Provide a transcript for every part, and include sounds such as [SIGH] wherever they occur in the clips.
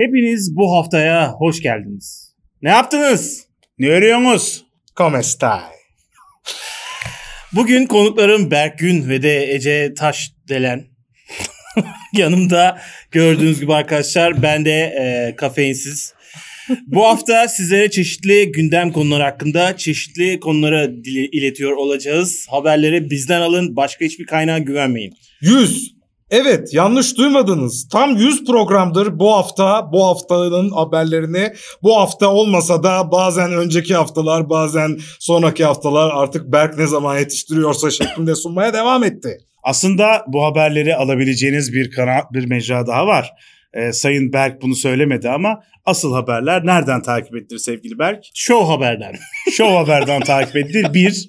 Hepiniz bu haftaya hoş geldiniz. Ne yaptınız? Ne arıyorsunuz? Come stai? Bugün konuklarım Berk Gün ve de Ece Taş delen. [LAUGHS] Yanımda gördüğünüz gibi arkadaşlar ben de e, kafeinsiz. Bu hafta sizlere çeşitli gündem konuları hakkında çeşitli konulara dili- iletiyor olacağız. Haberleri bizden alın, başka hiçbir kaynağa güvenmeyin. 100. Evet yanlış duymadınız. Tam 100 programdır bu hafta bu haftanın haberlerini bu hafta olmasa da bazen önceki haftalar bazen sonraki haftalar artık Berk ne zaman yetiştiriyorsa şeklinde sunmaya devam etti. Aslında bu haberleri alabileceğiniz bir kanal, bir mecra daha var. Ee, Sayın Berk bunu söylemedi ama asıl haberler nereden takip edilir sevgili Berk? Show haberden. [LAUGHS] Show Haber'den takip edilir. Bir,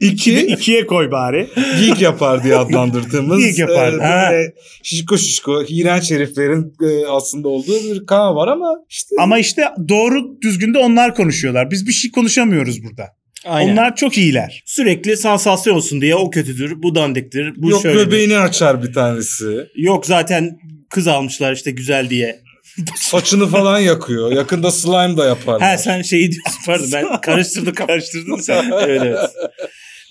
iki, İki ikiye koy bari. geek yapar diye adlandırdığımız Geek yapar. e, böyle şişko şişko iğrenç heriflerin e, aslında olduğu bir kanal var ama işte Ama işte doğru düzgün de onlar konuşuyorlar. Biz bir şey konuşamıyoruz burada. Aynen. Onlar çok iyiler. Sürekli sansasyon olsun diye o kötüdür, bu dandiktir, bu yok şöyledir. göbeğini açar bir tanesi. Yok zaten kız almışlar işte güzel diye. Saçını falan yakıyor. Yakında slime da yapar. Ha sen şeyi diyorsun pardon ben [LAUGHS] karıştırdım karıştırdın sen. evet, evet.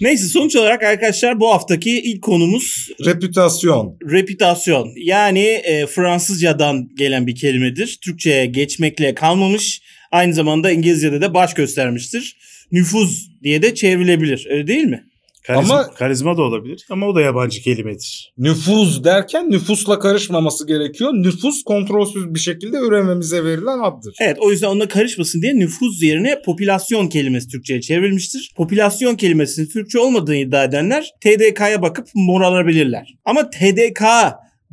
Neyse sonuç olarak arkadaşlar bu haftaki ilk konumuz Reputasyon. reputasyon. Yani e, Fransızcadan gelen bir kelimedir. Türkçe'ye geçmekle kalmamış. Aynı zamanda İngilizce'de de baş göstermiştir. Nüfuz diye de çevrilebilir. Öyle değil mi? Karizma, Ama- karizma da olabilir ama o da yabancı kelimedir. Nüfuz derken nüfusla karışmaması gerekiyor. Nüfus kontrolsüz bir şekilde ürememize verilen addır. Evet o yüzden onunla karışmasın diye nüfuz yerine popülasyon kelimesi Türkçe'ye çevrilmiştir. Popülasyon kelimesinin Türkçe olmadığını iddia edenler TDK'ya bakıp moralabilirler. Ama TDK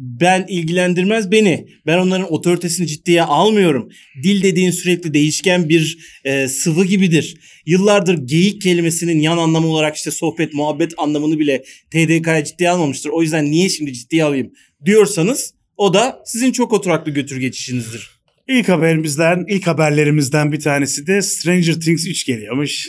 ben ilgilendirmez beni. Ben onların otoritesini ciddiye almıyorum. Dil dediğin sürekli değişken bir e, sıvı gibidir. Yıllardır geyik kelimesinin yan anlamı olarak işte sohbet, muhabbet anlamını bile TDK'ya ciddiye almamıştır. O yüzden niye şimdi ciddiye alayım diyorsanız o da sizin çok oturaklı götür geçişinizdir. İlk haberimizden, ilk haberlerimizden bir tanesi de Stranger Things 3 geliyormuş.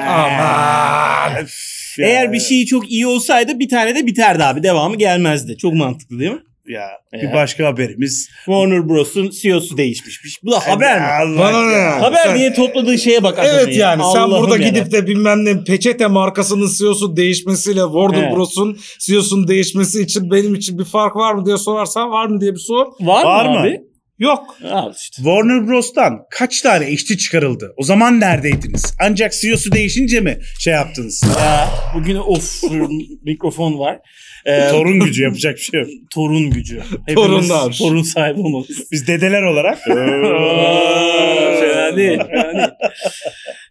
Aman. Öf ya. Eğer bir şey çok iyi olsaydı bir tane de biterdi abi. Devamı gelmezdi. Çok mantıklı değil mi? ya Ya. bir başka haberimiz. Warner Bros'un CEO'su değişmişmiş. Bu da haber mi? Allah Bana ya. ya? Haber Sen- diye topladığı şeye bak Evet ya. yani sen Allah'ım burada yarabbim. gidip de bilmem ne peçete markasının CEO'su değişmesiyle Warner Evet. Bros'un CEO'sunun değişmesi için benim için bir fark var mı diye sorarsan var mı diye bir sor. Var, Var mı mı? abi? Yok. Al işte. Warner Bros'tan kaç tane işçi çıkarıldı? O zaman neredeydiniz? Ancak CEO'su değişince mi şey yaptınız? Ya, bugün of mikrofon var. Ee, [LAUGHS] Torun gücü yapacak bir şey yok. torun gücü. Hepimiz [LAUGHS] Torunlar. Torun sahibi olmalıyız. Biz dedeler olarak. [LAUGHS] fena değil. Fena değil.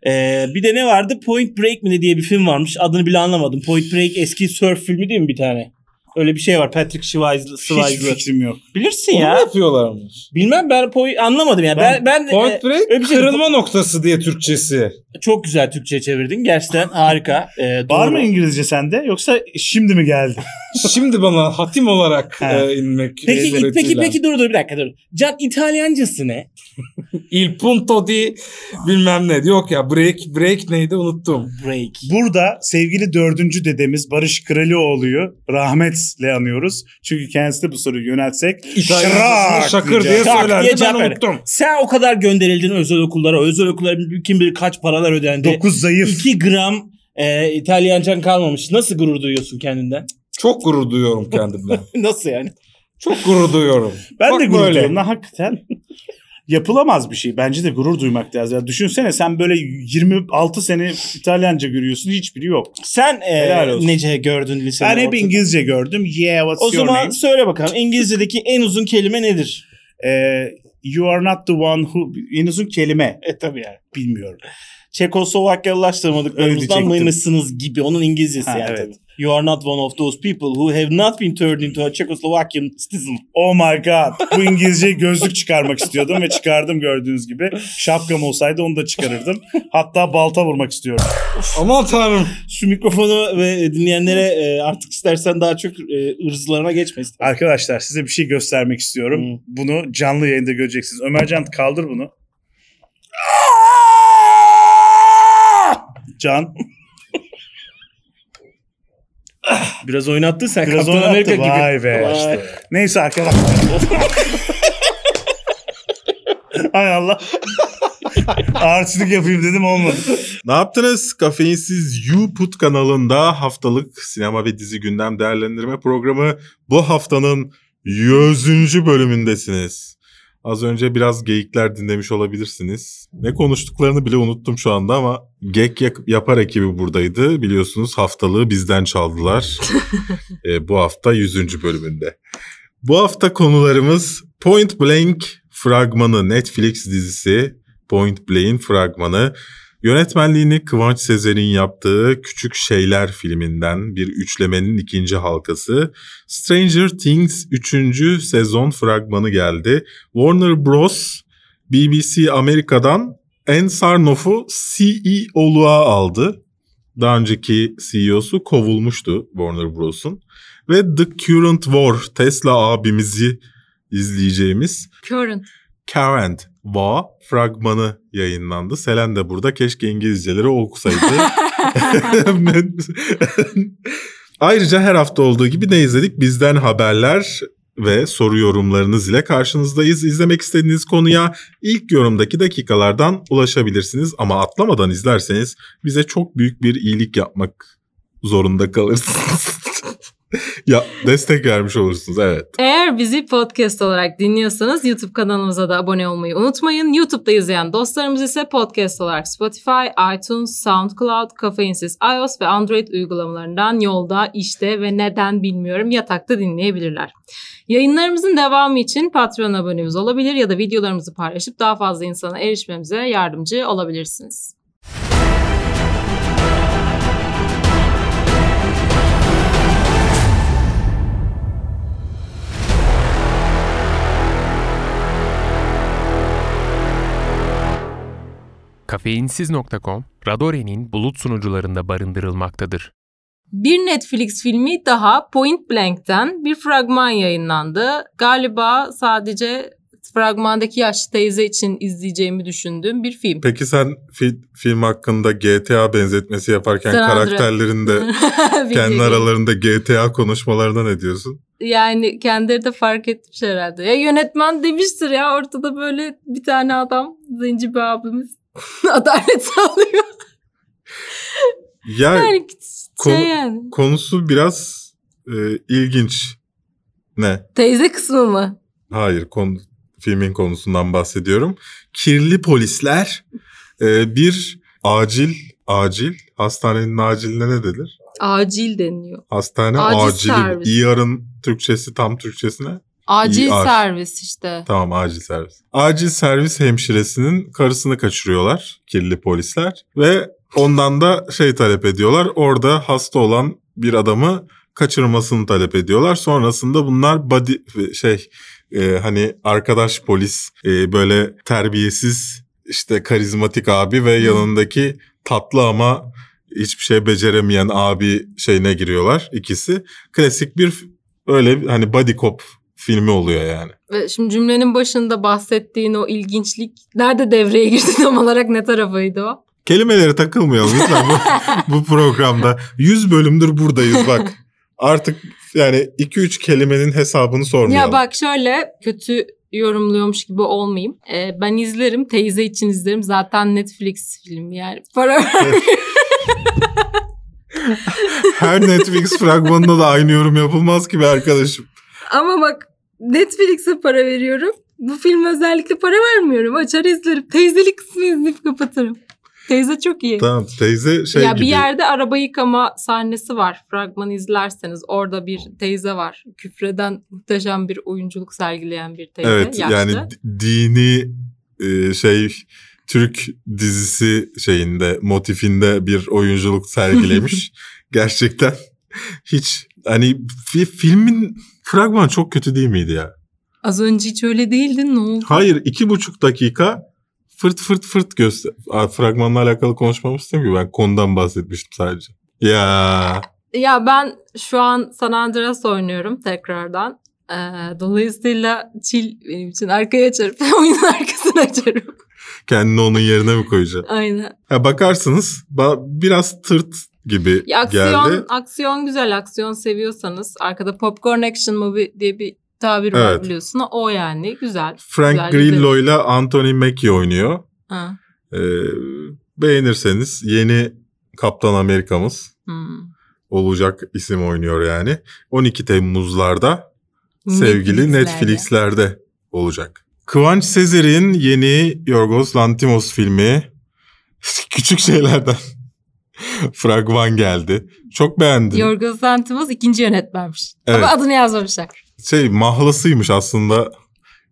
Ee, bir de ne vardı? Point Break mi ne diye bir film varmış. Adını bile anlamadım. Point Break eski surf filmi değil mi bir tane? Öyle bir şey var. Patrick Swayze'lı. Hiç fikrim yok. Bilirsin Onu ya. yapıyorlarmış. Bilmem ben point anlamadım ya. Ben ben, Point e, break şey- kırılma noktası diye Türkçesi. çok güzel Türkçe çevirdin. Gerçekten harika. Ee, Var mı İngilizce sende yoksa şimdi mi geldi? [LAUGHS] Şimdi bana hatim olarak e, inmek Peki peki suretiyle. peki dur dur bir dakika dur. Can İtalyancası ne? [LAUGHS] Il punto di bilmem ne. Yok ya break break neydi unuttum. Break. Burada sevgili dördüncü dedemiz Barış Kralioğlu'yu rahmetle anıyoruz. Çünkü kendisine bu soruyu yöneltsek şak şakır diye söylerdi diye ben unuttum. Sen o kadar gönderildin özel okullara. Özel okullara kim bilir kaç paralar ödendi. 9 zayıf. 2 gram e, İtalyancan kalmamış. Nasıl gurur duyuyorsun kendinden? Çok gurur duyuyorum kendimden. [LAUGHS] Nasıl yani? Çok gurur duyuyorum. Ben Bak de gurur böyle. duyuyorum. Hakikaten yapılamaz bir şey. Bence de gurur duymak lazım. Ya düşünsene sen böyle 26 sene İtalyanca görüyorsun. Hiçbiri yok. Sen e, nece gördün lisede? Ben hep ortada? İngilizce gördüm. Yeah, what's O your zaman name? söyle bakalım İngilizce'deki en uzun kelime nedir? Ee, you are not the one who... En uzun kelime. E tabii yani. Bilmiyorum. Çekoslovakyalılaştırmadıklarımızdan mıymışsınız gibi. Onun İngilizcesi Ha, yani evet. tabii. You are not one of those people who have not been turned into a Czechoslovakian citizen. Oh my god. Bu İngilizce gözlük çıkarmak istiyordum ve çıkardım gördüğünüz gibi. Şapkam olsaydı onu da çıkarırdım. Hatta balta vurmak istiyorum. Aman tanrım. Şu mikrofonu ve dinleyenlere e, artık istersen daha çok e, ırzlarına geçme istersen. Arkadaşlar size bir şey göstermek istiyorum. Hı. Bunu canlı yayında göreceksiniz. Ömercan kaldır bunu. Can. Biraz oynattın sen. Biraz Kaptan oynattı. Amerika gibi. Vay be. Vay. işte. Neyse arkadaşlar. Hay Allah. Ağırçılık yapayım dedim olmadı. Ne yaptınız? Kafeinsiz YouPut kanalında haftalık sinema ve dizi gündem değerlendirme programı bu haftanın 100. bölümündesiniz. Az önce biraz geyikler dinlemiş olabilirsiniz. Ne konuştuklarını bile unuttum şu anda ama Gek Yapar ekibi buradaydı. Biliyorsunuz haftalığı bizden çaldılar. [LAUGHS] E, bu hafta 100. bölümünde. Bu hafta konularımız Point Blank fragmanı Netflix dizisi Point Blank'in fragmanı. Yönetmenliğini Kıvanç Sezer'in yaptığı Küçük Şeyler filminden bir üçlemenin ikinci halkası. Stranger Things 3. sezon fragmanı geldi. Warner Bros. BBC Amerika'dan En Sarnoff'u CEO'luğa aldı. Daha önceki CEO'su kovulmuştu Warner Bros'un. Ve The Current War Tesla abimizi izleyeceğimiz Current. Current War fragmanı yayınlandı. Selen de burada keşke İngilizceleri okusaydı. [LAUGHS] Ayrıca her hafta olduğu gibi ne izledik? Bizden haberler ve soru yorumlarınız ile karşınızdayız. İzlemek istediğiniz konuya ilk yorumdaki dakikalardan ulaşabilirsiniz. Ama atlamadan izlerseniz bize çok büyük bir iyilik yapmak zorunda kalırsınız. [LAUGHS] ya destek vermiş olursunuz evet. Eğer bizi podcast olarak dinliyorsanız YouTube kanalımıza da abone olmayı unutmayın. YouTube'da izleyen dostlarımız ise podcast olarak Spotify, iTunes, SoundCloud, Kafeinsiz iOS ve Android uygulamalarından yolda, işte ve neden bilmiyorum yatakta dinleyebilirler. Yayınlarımızın devamı için Patreon abonemiz olabilir ya da videolarımızı paylaşıp daha fazla insana erişmemize yardımcı olabilirsiniz. Kafeinsiz.com, Radore'nin bulut sunucularında barındırılmaktadır. Bir Netflix filmi daha Point Blank'ten bir fragman yayınlandı. Galiba sadece fragmandaki yaşlı teyze için izleyeceğimi düşündüğüm bir film. Peki sen fi- film hakkında GTA benzetmesi yaparken San karakterlerin de [LAUGHS] kendi aralarında GTA konuşmalarına ne diyorsun? Yani kendileri de fark etmiş herhalde. Ya yönetmen demiştir ya ortada böyle bir tane adam zenci bir abimiz [LAUGHS] adalet sağlıyor. Ya Yani şey konu- yani. konusu biraz e, ilginç. Ne? Teyze kısmı mı? Hayır, konu, filmin konusundan bahsediyorum. Kirli polisler e, bir acil acil hastanenin aciline ne denir? Acil deniliyor. Hastane Acil acili. servis. ER'ın Türkçesi tam Türkçesi ne? Acil ER. servis işte. Tamam acil servis. Acil servis hemşiresinin karısını kaçırıyorlar kirli polisler ve ondan da şey talep ediyorlar. Orada hasta olan bir adamı kaçırmasını talep ediyorlar. Sonrasında bunlar body şey e, hani arkadaş polis e, böyle terbiyesiz işte karizmatik abi ve yanındaki tatlı ama hiçbir şey beceremeyen abi şeyine giriyorlar ikisi. Klasik bir öyle hani body cop filmi oluyor yani. Ve şimdi cümlenin başında bahsettiğin o ilginçlik nerede devreye girdi [LAUGHS] tam olarak ne tarafıydı o? Kelimelere takılmayalım lütfen bu, [LAUGHS] bu programda. 100 bölümdür buradayız bak. Artık yani 2-3 kelimenin hesabını sormayalım. Ya bak şöyle kötü yorumluyormuş gibi olmayayım. Ee, ben izlerim. Teyze için izlerim. Zaten Netflix filmi yani. Para [LAUGHS] Her Netflix fragmanında da aynı yorum yapılmaz ki be arkadaşım. Ama bak Netflix'e para veriyorum. Bu film özellikle para vermiyorum. Açar izlerim. Teyzelik kısmı izleyip kapatırım. Teyze çok iyi. Tamam teyze şey ya gibi. bir yerde araba yıkama sahnesi var. Fragmanı izlerseniz orada bir teyze var. Küfreden muhteşem bir oyunculuk sergileyen bir teyze. Evet yaşlı. yani di- dini e, şey Türk dizisi şeyinde motifinde bir oyunculuk sergilemiş. [LAUGHS] Gerçekten hiç hani fi- filmin fragman çok kötü değil miydi ya? Az önce hiç öyle değildin ne oldu? Hayır iki buçuk dakika fırt fırt fırt göster. Aa, Fragmanla alakalı konuşmamıştım ki ben konudan bahsetmiştim sadece. Ya Ya ben şu an San Andreas oynuyorum tekrardan. Ee, dolayısıyla chill benim için arkaya açarım. [LAUGHS] Oyunun arkasını açarım. kendini onun yerine mi koyacaksın? Aynen. Ha, bakarsınız ba- biraz tırt gibi Ya aksiyon, geldi. aksiyon güzel. Aksiyon seviyorsanız arkada Popcorn Action Movie diye bir tabir var Evet. biliyorsun. O yani güzel. Frank Güzel, Grillo ile Anthony Mackie oynuyor. Ha. Ee, beğenirseniz yeni Kaptan Amerika'mız Hmm. olacak isim oynuyor yani. 12 Temmuzlarda sevgili Netflix'lerde. Netflix'lerde olacak. Kıvanç Sezer'in yeni Yorgos Lantimos filmi [LAUGHS] küçük şeylerden [LAUGHS] fragman geldi. Çok beğendim. Yorgos Lanthimos ikinci yönetmenmiş. Evet. Ama adını yazmamışlar. şey mahlasıymış aslında.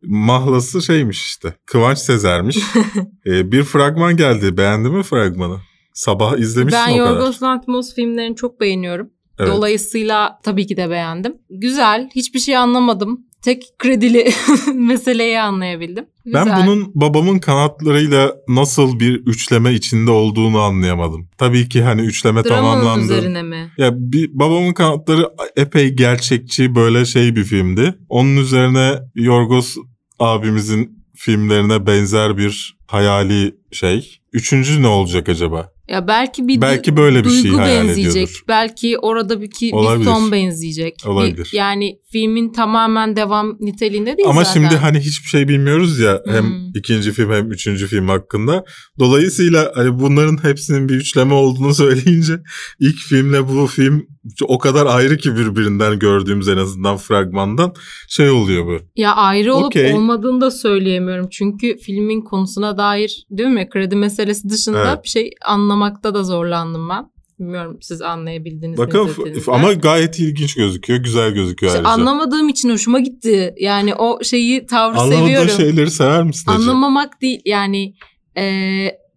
Mahlası şeymiş işte. Kıvanç Sezer'miş. [LAUGHS] Ee, bir fragman geldi. Beğendin mi fragmanı? Sabah izlemişsin ben o kadar. Yorgos Lanthimos filmlerini çok beğeniyorum. Evet. Dolayısıyla tabii ki de beğendim. Güzel. Hiçbir şey anlamadım. Tek kredili [LAUGHS] meseleyi anlayabildim. Güzel. Ben bunun babamın kanatlarıyla nasıl bir üçleme içinde olduğunu anlayamadım. Tabii ki hani üçleme Dramanın tamamlandı. üzerine mi? Ya bir babamın kanatları epey gerçekçi böyle şey bir filmdi. Onun üzerine Yorgos abimizin filmlerine benzer bir hayali şey. Üçüncü ne olacak acaba? Ya belki bir Belki böyle bir şey duygu hayal benzeyecek. ediyordur. Belki orada bir, ki, bir son benzeyecek. Bir- Olabilir. yani filmin tamamen devam niteliğinde değil Ama zaten. şimdi hani hiçbir şey bilmiyoruz ya hem Hmm. ikinci film hem üçüncü film hakkında. Dolayısıyla hani bunların hepsinin bir üçleme olduğunu [LAUGHS] söyleyince ilk filmle bu film o kadar ayrı ki birbirinden gördüğümüz en azından fragmandan şey oluyor bu. Ya ayrı olup Okey. olmadığını da söyleyemiyorum. Çünkü filmin konusuna dair değil mi kredi meselesi dışında Evet. bir şey anlamakta da zorlandım ben. Bilmiyorum siz anlayabildiniz mi? Bakın izlediğinizde. ama gayet ilginç gözüküyor, güzel gözüküyor İşte ayrıca. anlamadığım için hoşuma gitti. Yani o şeyi tavrı Anlamadığın seviyorum. şeyleri sever misin? Anlamamak değil yani e,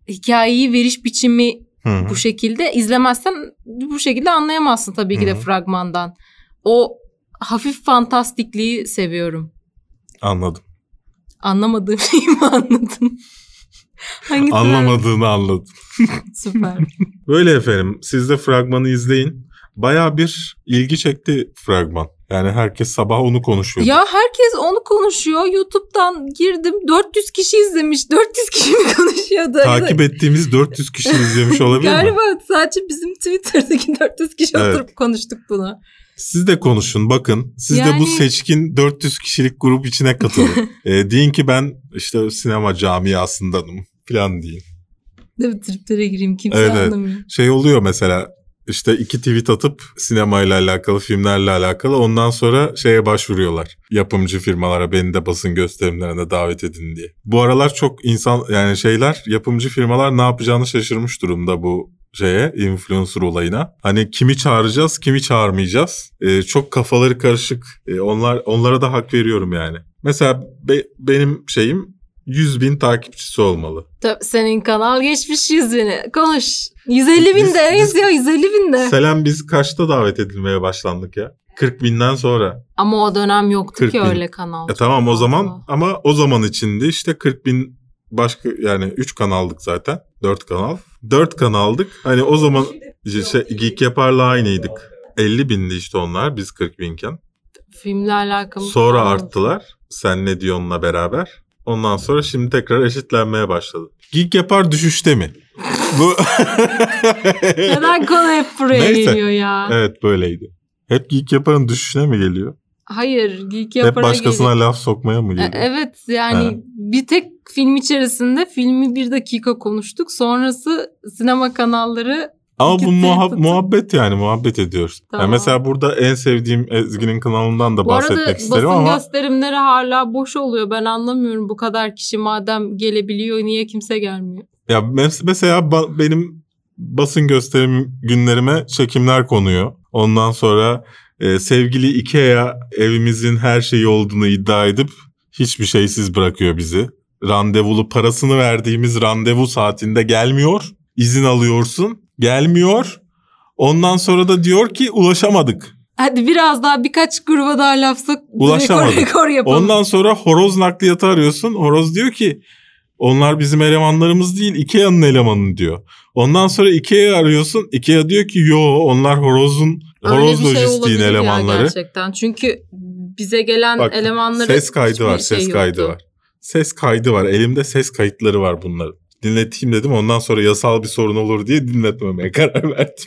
hikayeyi veriş biçimi Hı hı. bu şekilde izlemezsen bu şekilde anlayamazsın tabii ki de fragmandan. O hafif fantastikliği seviyorum. Anladım. Anlamadığım şeyi mi anladın? [LAUGHS] Hangisi Anlamadığını anladım. [LAUGHS] Süper. [LAUGHS] Böyle efendim siz de fragmanı izleyin. Baya bir ilgi çekti fragman. Yani herkes sabah onu konuşuyordu. ya herkes onu konuşuyor. YouTube'dan girdim. 400 kişi izlemiş. 400 kişi mi konuşuyordu? Takip ettiğimiz 400 kişi izlemiş olabilir mi? Galiba sadece bizim Twitter'daki 400 kişi Evet. oturup konuştuk bunu. Siz de konuşun bakın. Siz de bu Yani- seçkin 400 kişilik grup içine katılın. [LAUGHS] e, deyin ki ben işte sinema camiasındanım falan deyin. Değil mi? Triplere gireyim kimse Evet, evet. anlamıyor. Şey oluyor mesela işte iki tweet atıp sinemayla alakalı, filmlerle alakalı ondan sonra şeye başvuruyorlar. Yapımcı firmalara beni de basın gösterimlerine davet edin diye. Bu aralar çok insan yani şeyler yapımcı firmalar ne yapacağını şaşırmış durumda bu şeye influencer olayına. Hani kimi çağıracağız, kimi çağırmayacağız. Ee, çok kafaları karışık. Ee, onlar onlara da hak veriyorum yani. Mesela be- benim şeyim 100 bin takipçisi olmalı. Tabii senin kanal geçmiş 100 bini. Konuş. 150 bin Biz- de biz- yazıyor 150 bin de. Selam biz kaçta davet edilmeye başlandık ya? 40 binden sonra. Ama o dönem yoktu 40 ki bin. öyle kanal. E tamam o zaman ama o zaman içinde işte 40 bin başka yani 3 kanaldık zaten. 4 kanal. 4 kanaldık. Hani o zaman işte şey, Geek Yapar'la aynıydık. 50 bindi işte onlar biz 40 binken. Filmle alakalı. Sonra falan. arttılar. Sen ne diyor'unla beraber. Ondan sonra şimdi tekrar eşitlenmeye başladı. Geek Yapar düşüşte mi? Bu Neden konu hep buraya Neyse. geliyor ya? Evet böyleydi. Hep Geek Yapar'ın düşüşüne mi geliyor? Hayır. Geek Hep Yapar'a başkasına geliyor. laf sokmaya mı E, geliyor? Evet yani Ha. bir tek film içerisinde filmi bir dakika konuştuk. Sonrası sinema kanalları Ama bu muhab- muhabbet yani muhabbet ediyoruz. Yani Tamam. mesela burada en sevdiğim Ezgi'nin kanalından da Bu arada bahsetmek isterim basın ama gösterimleri hala boş oluyor. Ben anlamıyorum bu kadar kişi madem gelebiliyor niye kimse gelmiyor? ya mes- mesela benim basın gösterim günlerime çekimler konuyor. Ondan sonra e, sevgili Ikea evimizin her şeyi olduğunu iddia edip hiçbir şeysiz bırakıyor bizi. Randevulu parasını verdiğimiz randevu saatinde gelmiyor. İzin alıyorsun. Gelmiyor. Ondan sonra da diyor ki ulaşamadık. Hadi biraz daha birkaç gruba daha laf sok. Ulaşamadık. Rekor, rekor yapalım. Ondan sonra horoz nakliyatı arıyorsun. Horoz diyor ki onlar bizim elemanlarımız değil Ikea'nın elemanı diyor. Ondan sonra Ikea'yı arıyorsun. Ikea diyor ki yo onlar horozun Öyle horoz bir şey lojistiğin olabilir ya elemanları. gerçekten. Çünkü bize gelen Bak, elemanları ses kaydı var, şey ses kaydı yoktu. var. Ses kaydı var. Elimde ses kayıtları var bunların. Dinleteyim dedim. Ondan sonra yasal bir sorun olur diye dinletmemeye [LAUGHS] karar verdim.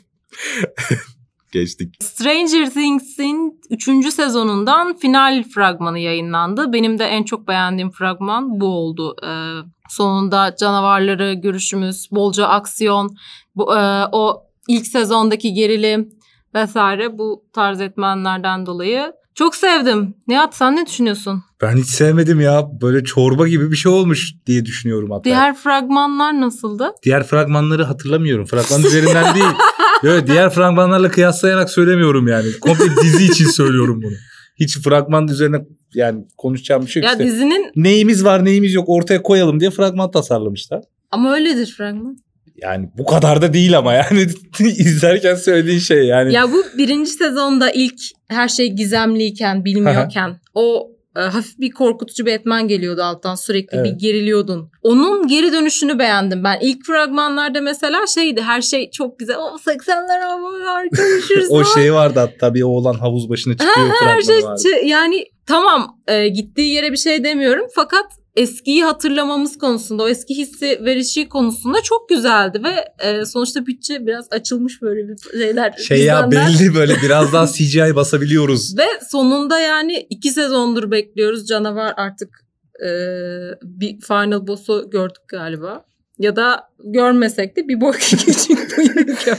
Geçtik. Stranger Things'in 3. sezonundan final fragmanı yayınlandı. Benim de en çok beğendiğim fragman bu oldu. Ee, sonunda canavarları görüşümüz, bolca aksiyon, bu, e, o ilk sezondaki gerilim vesaire bu tarz etmenlerden dolayı çok sevdim. Nihat sen ne düşünüyorsun? Ben hiç sevmedim ya. Böyle çorba gibi bir şey olmuş diye düşünüyorum hatta. Diğer fragmanlar nasıldı? Diğer fragmanları hatırlamıyorum. Fragman üzerinden [LAUGHS] değil. Yo, diğer fragmanlarla kıyaslayarak söylemiyorum yani. Komple dizi için söylüyorum bunu. Hiç fragman üzerine yani konuşacağım bir şey yok Ya işte. dizinin Neyimiz var neyimiz yok ortaya koyalım diye fragman tasarlamışlar. ama öyledir fragman. Yani bu kadar da değil ama yani [LAUGHS] izlerken söylediğin şey yani. Ya bu birinci sezonda ilk her şey gizemliyken, bilmiyorken o e, hafif bir korkutucu bir etmen geliyordu alttan sürekli bir Evet. geriliyordun. Onun geri dönüşünü beğendim ben. İlk fragmanlarda mesela şeydi her şey çok güzel. [LAUGHS] O 80'ler ama harika görüşürüz. o şey vardı hatta bir oğlan havuz başına çıkıyor her şey vardı. yani tamam e, gittiği yere bir şey demiyorum fakat eskiyi hatırlamamız konusunda o eski hissi verişi konusunda çok güzeldi ve e, sonuçta bütçe biraz açılmış böyle bir şeyler. Şey ya belli böyle [LAUGHS] biraz daha CGI basabiliyoruz. Ve sonunda yani iki sezondur bekliyoruz. Canavar artık e, bir final boss'u gördük galiba. Ya da görmesek de bir bok [LAUGHS] gördük.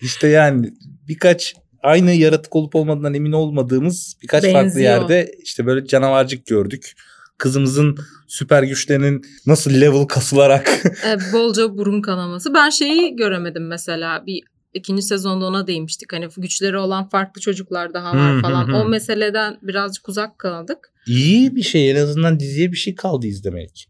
İşte yani birkaç aynı yaratık olup olmadığından emin olmadığımız birkaç farklı Benziyor. yerde işte böyle canavarcık gördük. Kızımızın süper güçlerinin nasıl level kasılarak [LAUGHS] E, bolca burun kanaması. Ben şeyi göremedim mesela bir ikinci sezonda ona değinmiştik. Hani güçleri olan farklı çocuklar daha var hı falan. hı. O meseleden birazcık uzak kaldık. iyi bir şey en azından diziye bir şey kaldı izlemek.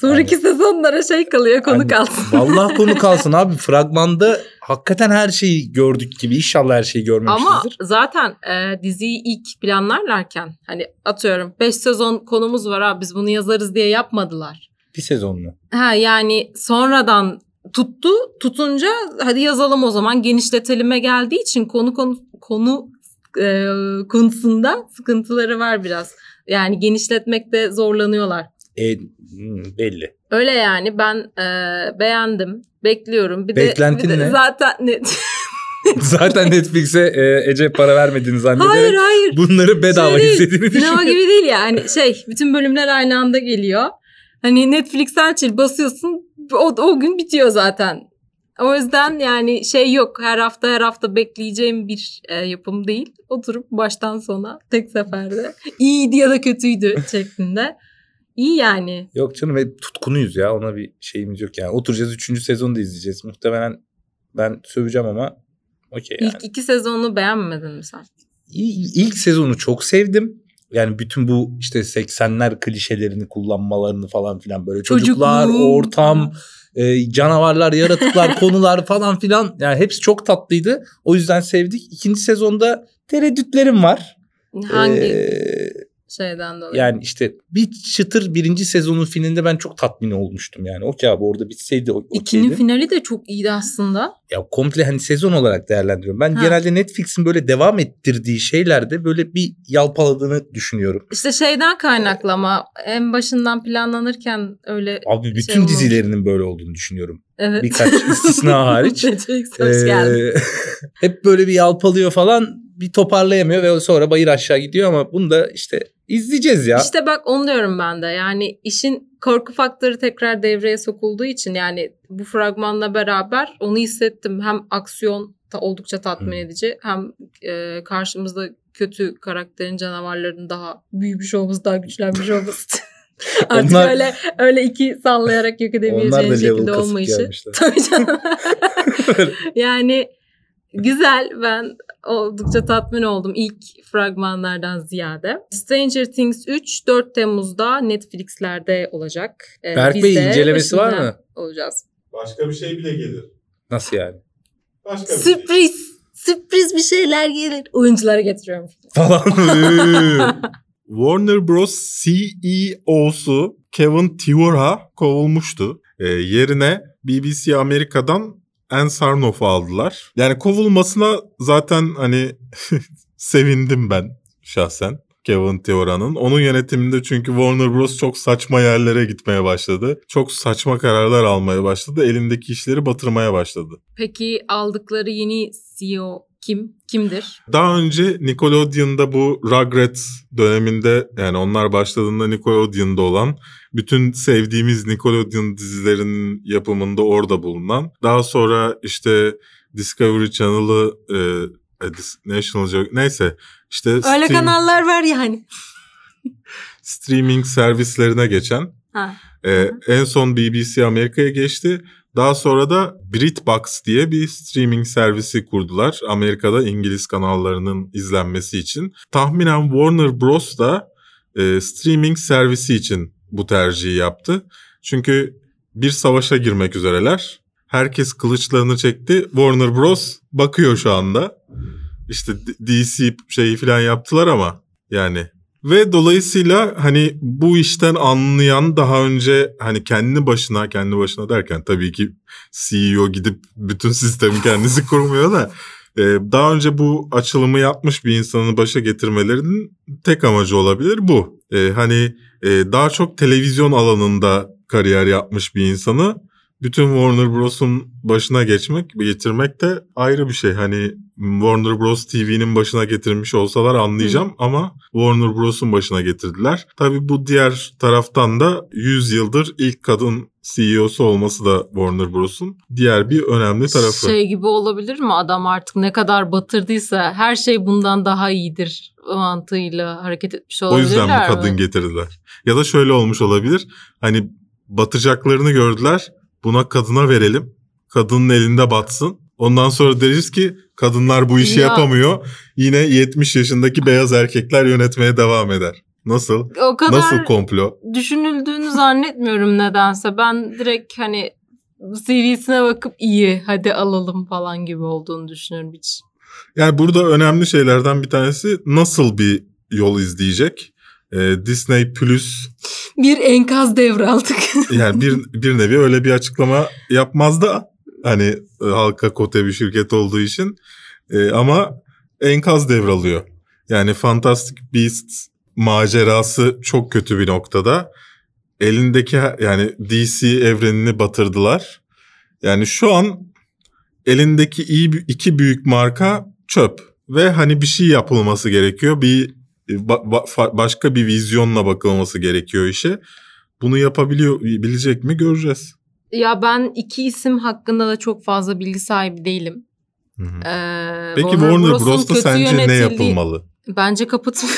Sonraki sezonlara şey kalıyor konu Yani kalsın. [LAUGHS] Vallahi konu [LAUGHS] kalsın abi. Fragmanda hakikaten her şeyi gördük gibi. İnşallah her şeyi Ama görmemişizdir. zaten e, diziyi ilk planlarlarken hani atıyorum 5 sezon konumuz var abi biz bunu yazarız diye yapmadılar. Bir sezon mu? Ha yani sonradan tuttu tutunca hadi yazalım o zaman genişletelime geldiği için konu konu konu e, konusunda sıkıntıları var biraz. Yani genişletmekte zorlanıyorlar. E, hmm, belli. Öyle yani ben e, beğendim. Bekliyorum. Bir de, Beklentin bir de ne? zaten ne? [LAUGHS] Zaten Netflix'e e, Ece para vermediğini zannederek hayır hayır. bunları bedava Şey değil, izlediğini Sinema düşünüyorum. gibi değil yani şey bütün bölümler aynı anda geliyor. Hani Netflix açıl basıyorsun o, o gün bitiyor zaten. O yüzden yani şey yok her hafta her hafta bekleyeceğim bir e, yapım değil. Oturup baştan sona tek seferde iyiydi ya da kötüydü şeklinde. İyi yani. Yok canım ve tutkunuyuz ya ona bir şeyimiz yok yani. Oturacağız 3. sezonu da izleyeceğiz. Muhtemelen ben söveceğim ama okey yani. İlk iki sezonu beğenmedin mi sen? İlk sezonu çok sevdim. Yani bütün bu işte 80'ler klişelerini kullanmalarını falan filan böyle çocuklar, Çocukluğum. ortam, e, canavarlar, yaratıklar, [LAUGHS] konular falan filan yani hepsi çok tatlıydı. O yüzden sevdik. İkinci sezonda tereddütlerim var. Hangi Ee, şeyden dolayı? yani işte bir çıtır birinci sezonun finalinde ben çok tatmin olmuştum yani. Okey abi orada bitseydi o- İkinin okeydi. finali de çok iyiydi aslında. Ya komple hani sezon olarak değerlendiriyorum. Ben Ha. genelde Netflix'in böyle devam ettirdiği şeylerde böyle bir yalpaladığını düşünüyorum. İşte şeyden kaynaklı ama en başından planlanırken öyle Abi bütün Şey dizilerinin böyle olduğunu düşünüyorum. evet. Birkaç istisna [LAUGHS] hariç. Netflix hoş geldin. Ee, [LAUGHS] hep böyle bir yalpalıyor falan bir toparlayamıyor ve sonra bayır aşağı gidiyor ama bunu da işte izleyeceğiz ya. İşte bak onu diyorum ben de. Yani işin korku faktörü tekrar devreye sokulduğu için yani bu fragmanla beraber onu hissettim. Hem aksiyon da oldukça tatmin edici hem e, karşımızda kötü karakterin canavarların daha büyümüş olması, daha güçlenmiş olması. [LAUGHS] Artık Onlar- öyle öyle iki sallayarak yok level şekilde olmayışı. [LAUGHS] Tabii canım. [LAUGHS] yani güzel ben oldukça tatmin oldum ilk fragmanlardan ziyade. Stranger Things 3 4 Temmuz'da Netflix'lerde olacak. Ee, Berk biz Bey, de incelemesi var mı? Olacağız. Başka bir şey bile gelir. Nasıl yani? Başka bir Sürpriz. Sürpriz bir şeyler gelir. Oyuncuları getiriyorum. Falan. [LAUGHS] Warner Bros. CEO'su Kevin Tivora kovulmuştu. Ee, yerine BBC Amerika'dan Ann Sarnoff'u aldılar. Yani kovulmasına zaten hani [LAUGHS] sevindim ben şahsen. Kevin Tivora'nın. Onun yönetiminde çünkü Warner Bros. çok saçma yerlere gitmeye başladı. Çok saçma kararlar almaya başladı. Elindeki işleri batırmaya başladı. Peki aldıkları yeni CEO Kim? Kimdir? Daha önce Nickelodeon'da bu Rugrats döneminde yani onlar başladığında Nickelodeon'da olan bütün sevdiğimiz Nickelodeon dizilerinin yapımında orada bulunan. Daha sonra işte Discovery Channel'ı e, e, National Geographic neyse işte Öyle stream- kanallar var yani. streaming servislerine geçen Ha. Ee, en son BBC Amerika'ya geçti. Daha sonra da BritBox diye bir streaming servisi kurdular. Amerika'da İngiliz kanallarının izlenmesi için. Tahminen Warner Bros. da e, streaming servisi için bu tercihi yaptı. Çünkü bir savaşa girmek üzereler. Herkes kılıçlarını çekti. Warner Bros. bakıyor şu anda. İşte DC şeyi falan yaptılar ama yani ve dolayısıyla hani bu işten anlayan daha önce hani kendi başına kendi başına derken tabii ki CEO gidip bütün sistemi kendisi [LAUGHS] kurmuyor da e, daha önce bu açılımı yapmış bir insanı başa getirmelerinin tek amacı olabilir bu. E, hani e, daha çok televizyon alanında kariyer yapmış bir insanı bütün Warner Bros'un başına geçmek, getirmek de ayrı bir şey. Hani Warner Bros TV'nin başına getirmiş olsalar anlayacağım ama Warner Bros'un başına getirdiler. Tabii bu diğer taraftan da 100 yıldır ilk kadın CEO'su olması da Warner Bros'un diğer bir önemli tarafı. Şey gibi olabilir mi? Adam artık ne kadar batırdıysa her şey bundan daha iyidir mantığıyla hareket etmiş o olabilirler yüzden mi mi? kadın getirdiler? Ya da şöyle olmuş olabilir. Hani batacaklarını gördüler. Buna kadına verelim. Kadının elinde batsın. Ondan sonra deriz ki kadınlar bu işi Ya. yapamıyor. Yine 70 yaşındaki beyaz erkekler yönetmeye devam eder. Nasıl? O kadar Nasıl komplo? düşünüldüğünü zannetmiyorum nedense. Ben direkt hani CV'sine bakıp iyi hadi alalım falan gibi olduğunu düşünüyorum hiç. Yani burada önemli şeylerden bir tanesi nasıl bir yol izleyecek? Ee, Disney Plus Bir enkaz devraldık. [LAUGHS] yani bir bir nevi öyle bir açıklama yapmaz da hani halka kote bir şirket olduğu için E, ama enkaz devralıyor. Yani Fantastic Beasts macerası çok kötü bir noktada. Elindeki yani DC evrenini batırdılar. Yani şu an elindeki iyi iki büyük marka çöp ve hani bir şey yapılması gerekiyor. Bir ba- ba- fa- başka bir vizyonla bakılması gerekiyor işe. Bunu yapabiliyor bilecek mi göreceğiz. ya ben iki isim hakkında da çok fazla bilgi sahibi değilim. Hı hı. Ee, Peki Warner, Bros'un Bros'ta sence ne yönetildiği- yapılmalı? Bence [LAUGHS] kapatıp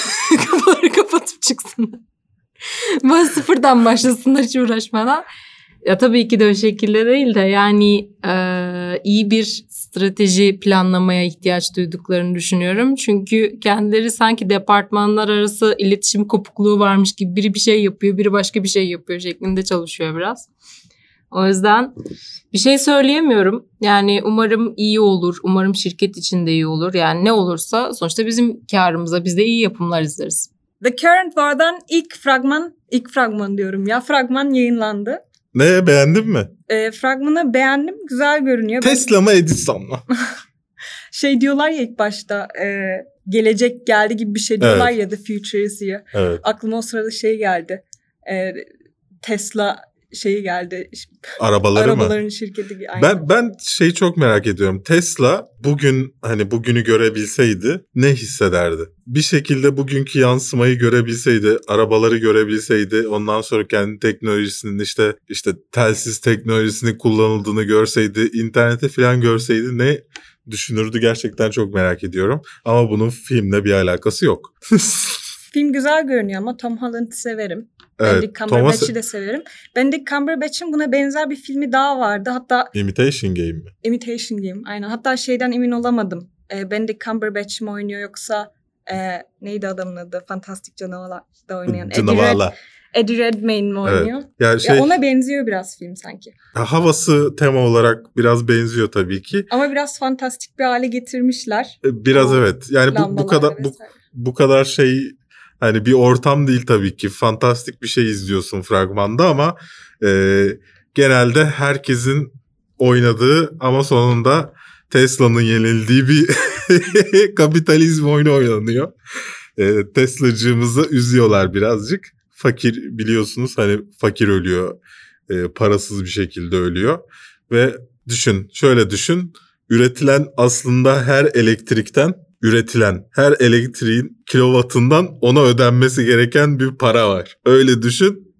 kapatıp çıksınlar. Ben sıfırdan başlasınlar hiç uğraşmadan. Ya tabii ki de o şekilde değil de yani e, iyi bir strateji planlamaya ihtiyaç duyduklarını düşünüyorum. Çünkü kendileri sanki departmanlar arası iletişim kopukluğu varmış gibi biri bir şey yapıyor, biri başka bir şey yapıyor şeklinde çalışıyor biraz. O yüzden bir şey söyleyemiyorum. Yani umarım iyi olur. Umarım şirket için de iyi olur. Yani ne olursa sonuçta bizim karımıza biz de iyi yapımlar izleriz. The Current War'dan ilk fragman, ilk fragman diyorum ya fragman yayınlandı. Ne beğendin mi? E, fragmanı beğendim, güzel görünüyor. Tesla mı Edison mu? [LAUGHS] şey diyorlar ya ilk başta e, gelecek geldi gibi bir şey diyorlar ya The Future is here. evet. Aklıma o sırada şey geldi. E, Tesla şeyi geldi. Arabaları mı? Arabaların şirketi. gibi. Aynen. Ben ben şeyi çok merak ediyorum. Tesla bugün hani bugünü görebilseydi ne hissederdi? Bir şekilde bugünkü yansımayı görebilseydi, arabaları görebilseydi, ondan sonra kendi teknolojisinin işte işte telsiz teknolojisinin kullanıldığını görseydi, internete falan görseydi ne düşünürdü gerçekten çok merak ediyorum. Ama bunun filmle bir alakası yok. [LAUGHS] Film güzel görünüyor ama Tom Holland'ı severim. evet. Benedict Thomas Cumberbatch'i de severim. Benedict Cumberbatch'in buna benzer bir filmi daha vardı. Hatta Imitation Game mi? Imitation Game. Aynen. Hatta şeyden emin olamadım. E, Benedict Cumberbatch mi oynuyor yoksa e, neydi adamın adı? Fantastik Canavarlar'da oynayan. Canavarlar. Eddie Redmayne mi Evet. oynuyor? Yani şey Ya ona benziyor biraz film sanki. havası tema olarak biraz benziyor tabii ki. Ama biraz fantastik bir hale getirmişler. E, Biraz O evet. Yani bu, bu kadar bu, bu kadar şey hani bir ortam değil tabii ki. Fantastik bir şey izliyorsun fragmanda ama e, genelde herkesin oynadığı ama sonunda Tesla'nın yenildiği bir [LAUGHS] kapitalizm oyunu oynanıyor. E, Tesla'cığımızı üzüyorlar birazcık. Fakir biliyorsunuz hani fakir ölüyor. E, parasız bir şekilde ölüyor. Ve düşün şöyle düşün. üretilen aslında her elektrikten üretilen her elektriğin kilovatından ona ödenmesi gereken bir para var. Öyle düşün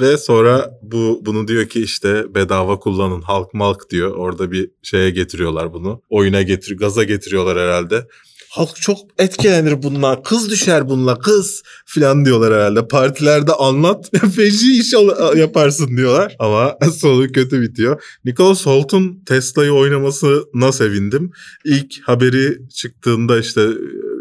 ve sonra bu bunu diyor ki işte bedava kullanın halk malk diyor. Orada bir şeye getiriyorlar bunu. Oyuna getir gaza getiriyorlar herhalde. Halk çok etkilenir bunlar. Kız düşer bununla kız filan diyorlar herhalde. Partilerde anlat [LAUGHS] feci iş yaparsın diyorlar. Ama [LAUGHS] sonu kötü bitiyor. Nicholas Holt'un Tesla'yı oynamasına sevindim. İlk haberi çıktığında işte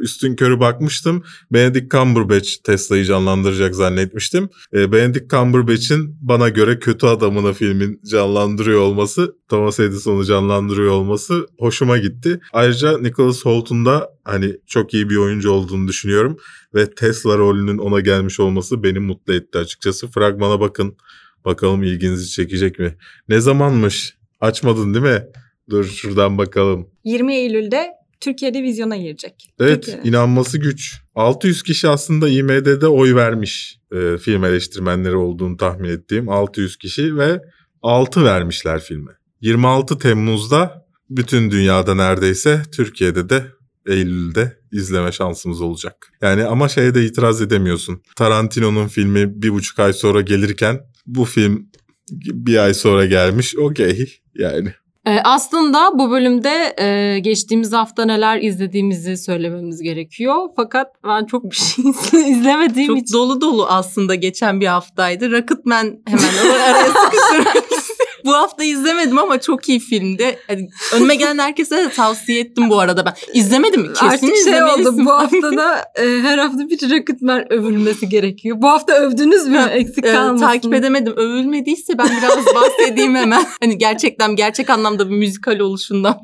üstün körü bakmıştım. Benedict Cumberbatch Tesla'yı canlandıracak zannetmiştim. E, Benedict Cumberbatch'in bana göre kötü adamını filmin canlandırıyor olması, Thomas Edison'u canlandırıyor olması hoşuma gitti. Ayrıca Nicholas Holt'un da hani çok iyi bir oyuncu olduğunu düşünüyorum ve Tesla rolünün ona gelmiş olması beni mutlu etti açıkçası. Fragmana bakın. Bakalım ilginizi çekecek mi? Ne zamanmış? Açmadın değil mi? Dur şuradan bakalım. 20 Eylül'de Türkiye'de vizyona girecek. Evet Türkiye. inanması güç. 600 kişi aslında IMD'de oy vermiş e, film eleştirmenleri olduğunu tahmin ettiğim 600 kişi ve 6 vermişler filme. 26 Temmuz'da bütün dünyada neredeyse Türkiye'de de Eylül'de izleme şansımız olacak. Yani ama şeye de itiraz edemiyorsun. Tarantino'nun filmi bir buçuk ay sonra gelirken bu film bir ay sonra gelmiş. Okey yani. Ee, aslında bu bölümde e, geçtiğimiz hafta neler izlediğimizi söylememiz gerekiyor. Fakat ben çok bir şey izle- [LAUGHS] izlemediğim Çok için. dolu dolu aslında geçen bir haftaydı. Rocketman hemen ar- araya sıkıştırmak istedim. [LAUGHS] Bu hafta izlemedim ama çok iyi filmdi. Hani önüme gelen herkese de tavsiye ettim bu arada ben. İzlemedim mi? Kesin Artık şey oldu bu hafta da e, her hafta bir Rocketman övülmesi gerekiyor. Bu hafta övdünüz mü? Eksik Ee, kalmasın. takip edemedim. Övülmediyse ben biraz bahsedeyim hemen. [LAUGHS] Hani gerçekten gerçek anlamda bir müzikal oluşundan.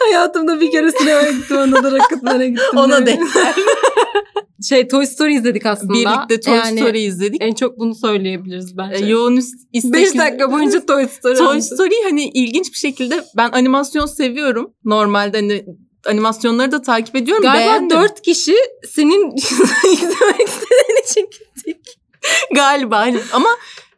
Hayatımda bir kere sinemaya gittim. Ona da Rocketman'a gittim. Ona denk [LAUGHS] Şey Toy Story izledik aslında. Birlikte Toy Yani Story izledik. En çok bunu söyleyebiliriz bence. Ee, Yoğun istek 5 dakika boyunca Toy Story. Toy Story hani ilginç bir şekilde ben animasyon seviyorum. Normalde hani animasyonları da takip ediyorum. Galiba Beğendim. 4 kişi senin [LAUGHS] izlemek istediğin için gittik. Galiba hani ama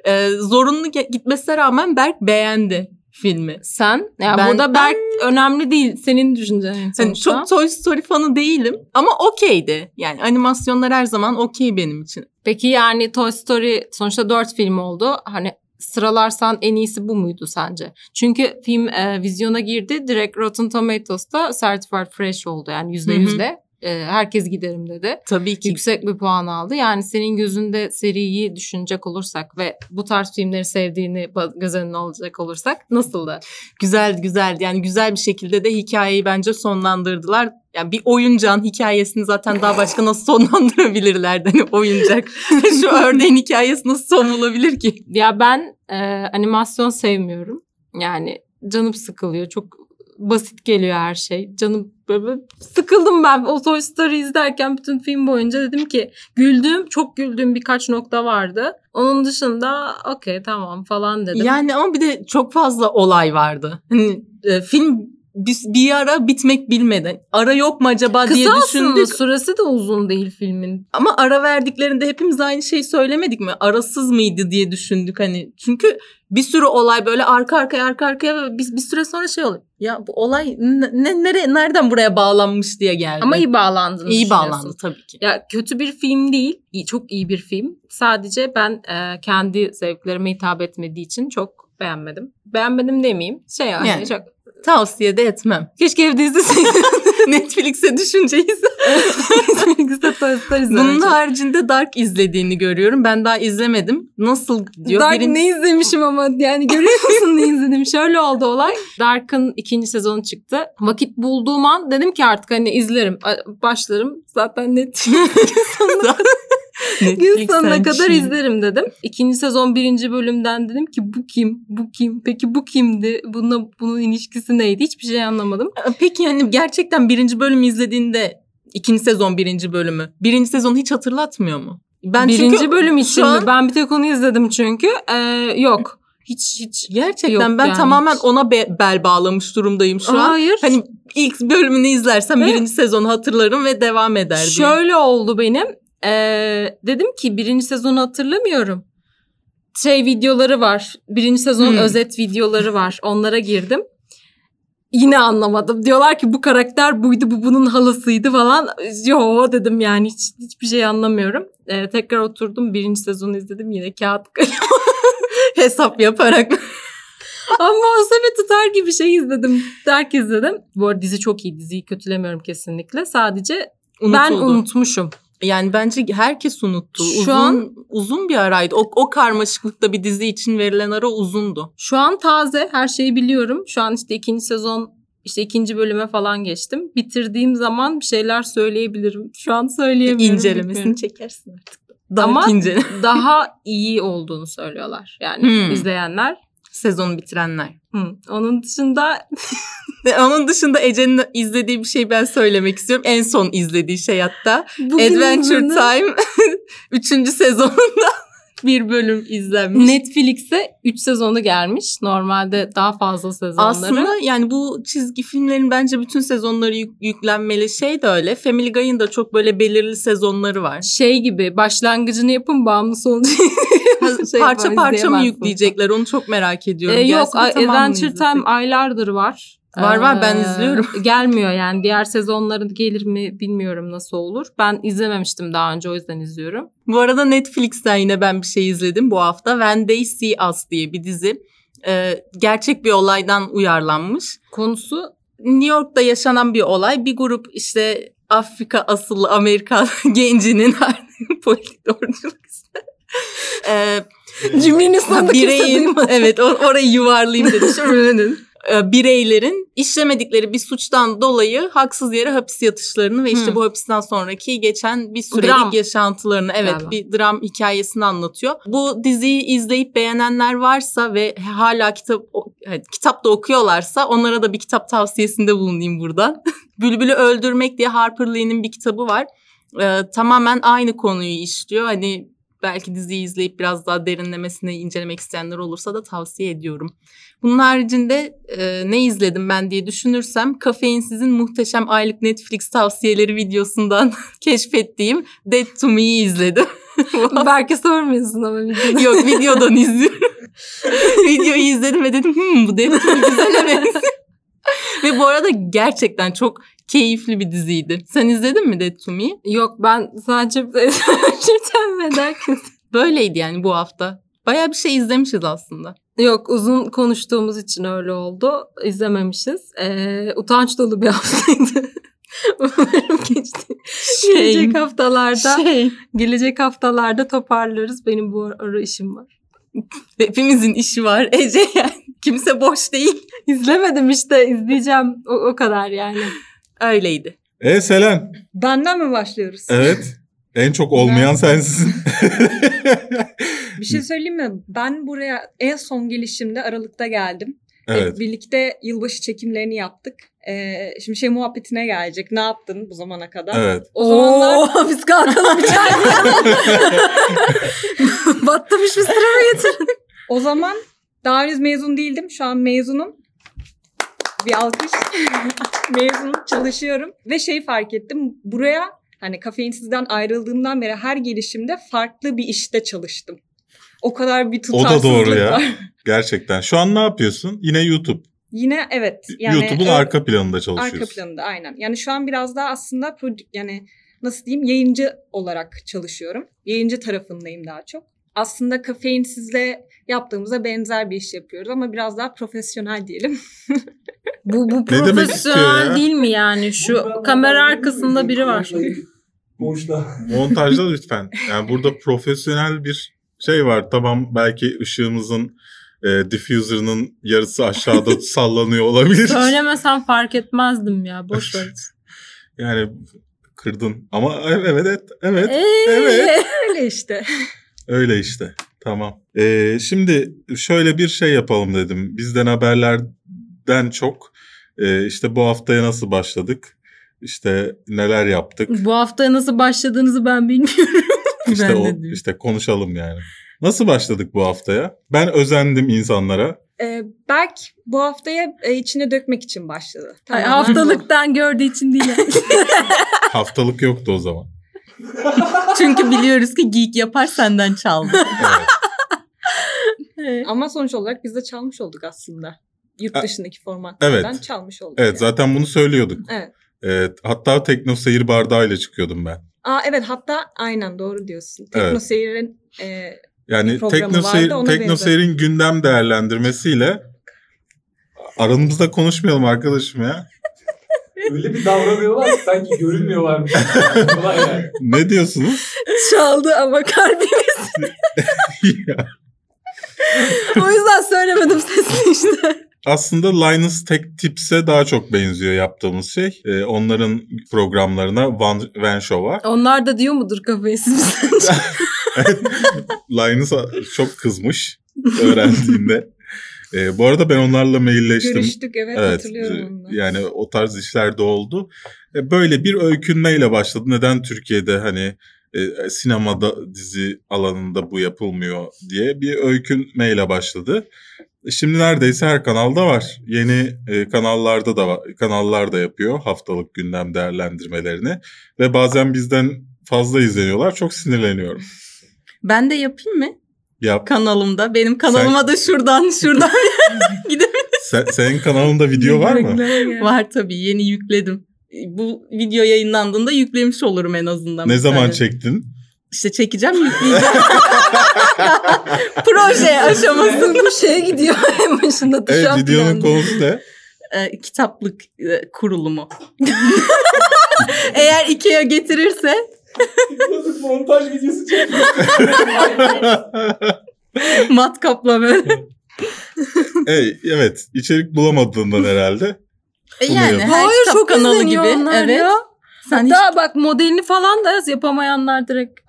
e, zorunlu gitmesine rağmen Berk beğendi filmi. Sen? Yani Ben- burada Berk önemli değil. Senin düşüncen Hani sonuçta. çok Toy Story fanı değilim ama okeydi. Yani animasyonlar her zaman okey benim için. Peki yani Toy Story sonuçta 4 film oldu. Hani sıralarsan en iyisi bu muydu sence? Çünkü film e, vizyona girdi. Direkt Rotten Tomatoes'ta Certified Fresh oldu. Yani Hı hı. %100'de. E, herkes giderim dedi. Tabii ki. Yüksek bir puan aldı. Yani senin gözünde seriyi düşünecek olursak ve bu tarz filmleri sevdiğini göz önüne alacak olursak nasıldı? Güzeldi güzeldi. Yani güzel bir şekilde de hikayeyi bence sonlandırdılar. Yani bir oyuncağın hikayesini zaten daha başka nasıl sonlandırabilirlerdi? Hani oyuncak. [LAUGHS] Şu ördeğin hikayesi nasıl son bulabilir ki? Ya ben e, animasyon sevmiyorum. Yani canım sıkılıyor. Çok basit geliyor her şey. Canım böyle sıkıldım ben o Toy Story izlerken bütün film boyunca dedim ki güldüğüm çok güldüğüm birkaç nokta vardı. Onun dışında okey tamam falan dedim. Yani ama bir de çok fazla olay vardı. Hani e, film bir, bir ara bitmek bilmedi. Ara yok mu acaba diye Kısa aslında düşündük. süresi de uzun değil filmin. Ama ara verdiklerinde hepimiz aynı şeyi söylemedik mi? Arasız mıydı diye düşündük hani. Çünkü bir sürü olay böyle arka arkaya arka arkaya biz bir süre sonra şey oluyor. Ya bu olay ne, ne- nere, nereden buraya bağlanmış diye geldi. Ama iyi bağlandığını İyi bağlandı tabii ki. Ya kötü bir film değil. iyi- Çok iyi bir film. Sadece ben e, kendi zevklerime hitap etmediği için çok beğenmedim. Beğenmedim demeyeyim. Şey yani, Yani. çok... Tavsiye de etmem. Keşke evde izleseydim. [LAUGHS] Netflix'e düşünceyiz. Güzel Toy Story Bunun haricinde Dark izlediğini görüyorum. Ben daha izlemedim. Nasıl diyor? Dark Birin- ne izlemişim ama yani görüyor musun ne izledim? Şöyle oldu olay. Dark'ın ikinci sezonu çıktı. Vakit bulduğum an dedim ki artık hani izlerim. Başlarım. Zaten net [LAUGHS] [LAUGHS] gün sonuna kadar şey. izlerim dedim. İkinci sezon birinci bölümden dedim ki bu kim? Bu kim? Peki bu kimdi? Bununla bunun ilişkisi neydi? Hiçbir şey anlamadım. Peki yani gerçekten birinci bölümü izlediğinde ikinci sezon birinci bölümü. Birinci sezonu hiç hatırlatmıyor mu? Ben birinci çünkü bölüm için an mi? Ben bir tek onu izledim çünkü. Ee, yok. Hiç hiç. gerçekten Yok ben yani tamamen ona be- bel bağlamış durumdayım şu an. Hayır. Hani ilk bölümünü izlersem Evet. birinci sezonu hatırlarım ve devam eder. Şöyle oldu benim. Ee, dedim ki birinci sezonu hatırlamıyorum. Şey videoları var. Birinci sezon Hmm. özet videoları var. Onlara girdim. Yine anlamadım. Diyorlar ki bu karakter buydu, bu bunun halasıydı falan. Yo dedim yani hiç, hiçbir şey anlamıyorum. Ee, tekrar oturdum birinci sezonu izledim yine kağıt kalem. [LAUGHS] Hesap yaparak. [LAUGHS] Ama muhasebe tutar gibi şey izledim. Herkes izledim. Bu arada dizi çok iyi. Diziyi kötülemiyorum kesinlikle. Sadece ben Unutuldu. unutmuşum. Yani bence herkes unuttu. Şu uzun, an- uzun bir araydı. O, o karmaşıklıkta bir dizi için verilen ara uzundu. Şu an taze her şeyi biliyorum. Şu an işte ikinci sezon işte ikinci bölüme falan geçtim. Bitirdiğim zaman bir şeyler söyleyebilirim. Şu an söyleyemiyorum. İncelemesini bilmiyorum. çekersin artık. Daha Ama [LAUGHS] daha iyi olduğunu söylüyorlar. Yani Hmm. izleyenler. Sezonu bitirenler. Hı. Onun dışında Ve onun dışında Ece'nin izlediği bir şey ben söylemek istiyorum. En son izlediği şey hatta. bugün Adventure bunu Time [LAUGHS] 3. sezonunda [LAUGHS] bir bölüm izlenmiş. Netflix'e 3 sezonu gelmiş. Normalde daha fazla sezonları. Aslında yani bu çizgi filmlerin bence bütün sezonları yük- yüklenmeli şey de öyle. Family Guy'ın da çok böyle belirli sezonları var. şey gibi başlangıcını yapın bağımlı sonucu. [LAUGHS] Şey parça parça mı yükleyecekler onu çok merak ediyorum. Ee, yok Adventure. Time aylardır var. Var, var, ben Ee, izliyorum. [LAUGHS] Gelmiyor yani diğer sezonları gelir mi bilmiyorum nasıl olur. Ben izlememiştim daha önce o yüzden izliyorum. Bu arada Netflix'ten yine ben bir şey izledim bu hafta. When They See Us diye bir dizi. Ee, gerçek bir olaydan uyarlanmış. Konusu New York'ta yaşanan bir olay. Bir grup işte Afrika asıllı Amerikan [LAUGHS] gencinin [LAUGHS] politik doğruculuk. Ee, cümlenin sonunda bireyin evet or- orayı yuvarlayayım dedim. Ee, bireylerin işlemedikleri bir suçtan dolayı haksız yere hapis yatışlarını ve işte Hı. bu hapisten sonraki geçen bir sürelik Dram. yaşantılarını evet Galiba. bir dram hikayesini anlatıyor. Bu diziyi izleyip beğenenler varsa ve hala kitap evet, kitap da okuyorlarsa onlara da bir kitap tavsiyesinde bulunayım buradan. [LAUGHS] Bülbül'ü Öldürmek diye Harper Lee'nin bir kitabı var. Ee, tamamen aynı konuyu işliyor. Hani belki diziyi izleyip biraz daha derinlemesine incelemek isteyenler olursa da tavsiye ediyorum. Bunun haricinde e, ne izledim ben diye düşünürsem Kafeinsiz'in muhteşem aylık Netflix tavsiyeleri videosundan [LAUGHS] keşfettiğim Dead to Me'yi izledim. [LAUGHS] Belki sormuyorsun ama videoda. Yok [LAUGHS] videodan izliyorum. Videoyu izledim ve dedim hmm, bu Dead to Me güzel benziyor. ve bu arada gerçekten çok keyifli bir diziydi. Sen izledin mi Dead to Me'yi? Yok ben sadece [LAUGHS] Adventure ederken. Böyleydi yani bu hafta. Baya bir şey izlemişiz aslında. Yok uzun konuştuğumuz için öyle oldu. İzlememişiz. Ee, utanç dolu bir [LAUGHS] haftaydı. Umarım geçti. Gelecek haftalarda Şey, gelecek haftalarda toparlarız. Benim bu ara işim var. [LAUGHS] hepimizin işi var Ece yani. Kimse boş değil. İzlemedim işte izleyeceğim. O, o kadar yani. Öyleydi. E Selen. Benden mi başlıyoruz? Evet. En çok olmayan sensin. [LAUGHS] Bir şey söyleyeyim mi? Ben buraya en son gelişimde Aralık'ta geldim. evet. Hep birlikte yılbaşı çekimlerini yaptık. Ee, şimdi şey muhabbetine gelecek. Ne yaptın bu zamana kadar? Evet. O zamanlar Oo, biz kalkalım bir çay [LAUGHS] Battamış bir sıra mı getirdin? o zaman daha henüz mezun değildim. Şu an mezunum. Bir alkış. [LAUGHS] mezunum, çalışıyorum. Ve şey fark ettim. Buraya hani kafeinsizden ayrıldığımdan beri her gelişimde farklı bir işte çalıştım. O kadar bir O tutarsızlık da doğru ya. var. [LAUGHS] Gerçekten. Şu an ne yapıyorsun? Yine YouTube. Yine evet. Yani YouTube'un ö- arka planında çalışıyorsun. Arka planında aynen. Yani şu an biraz daha aslında yani nasıl diyeyim yayıncı olarak çalışıyorum. Yayıncı tarafındayım daha çok. Aslında kafeinsizle yaptığımıza benzer bir iş yapıyoruz ama biraz daha profesyonel diyelim. [LAUGHS] Bu, bu Ne demek istiyor profesyonel değil mi yani? Şu kamera arkasında biri var. Boşta. Montajda lütfen. Yani burada profesyonel bir şey var. Tamam belki ışığımızın e, diffuser'ının yarısı aşağıda [LAUGHS] sallanıyor olabilir. Söylemesem fark etmezdim ya. Boş ver. [LAUGHS] Yani kırdın. Ama evet evet evet. Ee, Evet. Öyle işte. Öyle işte. Tamam. Ee, şimdi şöyle bir şey yapalım dedim. Bizden haberlerden çok e, işte bu haftaya nasıl başladık? İşte neler yaptık? Bu haftaya nasıl başladığınızı ben bilmiyorum. [LAUGHS] İşte Ben o işte konuşalım yani. Nasıl başladık bu haftaya? Ben özendim insanlara. Ee, Berk bu haftaya e, içine dökmek için başladı. Ay, Tamamen bu. haftalıktan gördüğü için değil. yani. [LAUGHS] Haftalık yoktu o zaman. Çünkü biliyoruz ki geek yapar senden çaldı. Evet. Ama sonuç olarak biz de çalmış olduk aslında. yurt dışındaki formatlardan çalmış olduk. Evet yani. zaten bunu söylüyorduk. Evet. Evet, hatta Tekno Seyir bardağıyla çıkıyordum ben. Aa evet hatta aynen doğru diyorsun. Evet. Tekno Seyir'in e, Yani Tekno Seyir, Tekno. Seyir'in gündem değerlendirmesiyle aramızda konuşmayalım arkadaşım ya. [LAUGHS] Öyle bir davranıyorlar ki sanki görünmüyorlarmış. Yani. [LAUGHS] Ne diyorsunuz? Çaldı ama kalbimiz. [LAUGHS] [LAUGHS] O yüzden söylemedim sesli işte. Aslında Linus Tech Tips'e daha çok benziyor yaptığımız şey. Ee, onların programlarına Van, Van Show'a. Onlar da diyor mudur kafayı siz [LAUGHS] Linus çok kızmış öğrendiğinde. Ee, bu arada ben onlarla mailleştim. görüştük evet, Evet, hatırlıyorum e, onu. yani o tarz işler de oldu. E, Böyle bir öykünmeyle başladı. Neden Türkiye'de hani e, sinemada dizi alanında bu yapılmıyor diye bir öykünmeyle başladı. E, Şimdi neredeyse her kanalda var. Yeni e, kanallarda da var, kanallar da yapıyor haftalık gündem değerlendirmelerini ve bazen bizden fazla izleniyorlar. Çok sinirleniyorum. Ben de yapayım mı? Yap. Kanalımda. Benim kanalıma da şuradan [LAUGHS] şuradan gidelim. Sen, senin kanalında video var mı? Var tabii yeni yükledim. Bu video yayınlandığında yüklemiş olurum en azından. Ne zaman tane. çektin? İşte çekeceğim yükleyeceğim. [LAUGHS] Proje aşaması bu şeye gidiyor [LAUGHS] en başında. Evet videonun planda. konusu ne? Ee, kitaplık e, kurulumu. [LAUGHS] Eğer Ikea getirirse Yazık montaj videosu çekiyor. matkapla böyle. evet, evet içerik bulamadığından herhalde. E Umuyorum. yani her Hayır kitap çok kanalı gibi. evet. ya. Sen hiç Hatta bak modelini falan da yaz yapamayanlar direkt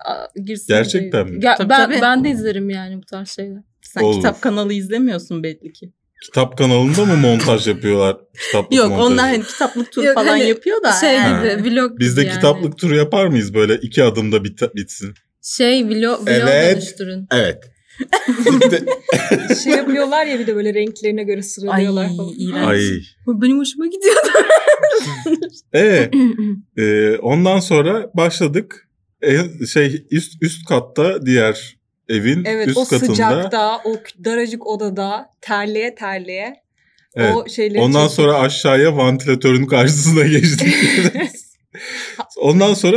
girsin. Gerçekten diye. mi? Ge- Tabii, ben, tabii. ben de izlerim yani bu tarz şeyler. sen Olur. kitap kanalı izlemiyorsun belli ki. Kitap kanalında mı montaj yapıyorlar? Kitaplık Yok montajı. onlar hani kitaplık tur Yok, falan hani yapıyor da. Şey yani. gibi vlog Biz de yani. kitaplık turu yapar mıyız böyle iki adımda bit bitsin? Şey vlog, vlog Evet. dönüştürün. Evet. [LAUGHS] Şey yapıyorlar ya bir de böyle renklerine göre Ay sıralıyorlar falan. iğrenç. Ay. Bu Benim hoşuma gidiyor. [LAUGHS] Ee, e, ondan sonra başladık. E, şey üst üst katta diğer evin Evet üst o katında. sıcakta, o daracık odada terleye terleye Evet. o şeyleri Ondan çektik. sonra aşağıya vantilatörün karşısına geçtik. [LAUGHS] Ondan sonra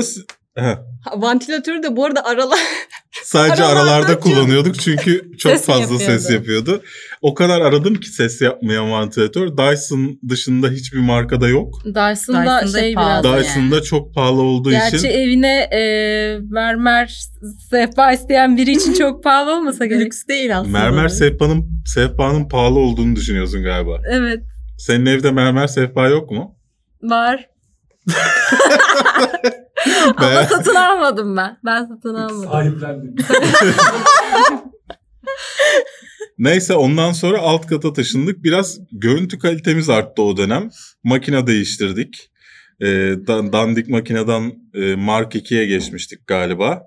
Ha, Vantilatörü de bu arada aralar [LAUGHS] sadece Aralarda kullanıyorduk çünkü [LAUGHS] çok Ses fazla ses yapıyordu. yapıyordu. O kadar aradım ki ses yapmayan vantilatör. Dyson dışında hiçbir markada yok. Dyson'da Dyson'da şey pahalı. biraz. Dyson'da çok pahalı olduğu Gerçi için evine e, mermer sehpa isteyen biri için çok [LAUGHS] pahalı olmasa gerek. Lüks değil aslında. mermer sehpanın sehpanın pahalı olduğunu düşünüyorsun galiba. Evet Senin evde mermer sehpa yok mu? var. Ama Ben- satın almadım ben. Ben satın almadım. Sahiplendim. [LAUGHS] Neyse ondan sonra alt kata taşındık. Biraz görüntü kalitemiz arttı o dönem. Makine değiştirdik. Dan- dandik makineden e, Mark 2'ye geçmiştik galiba.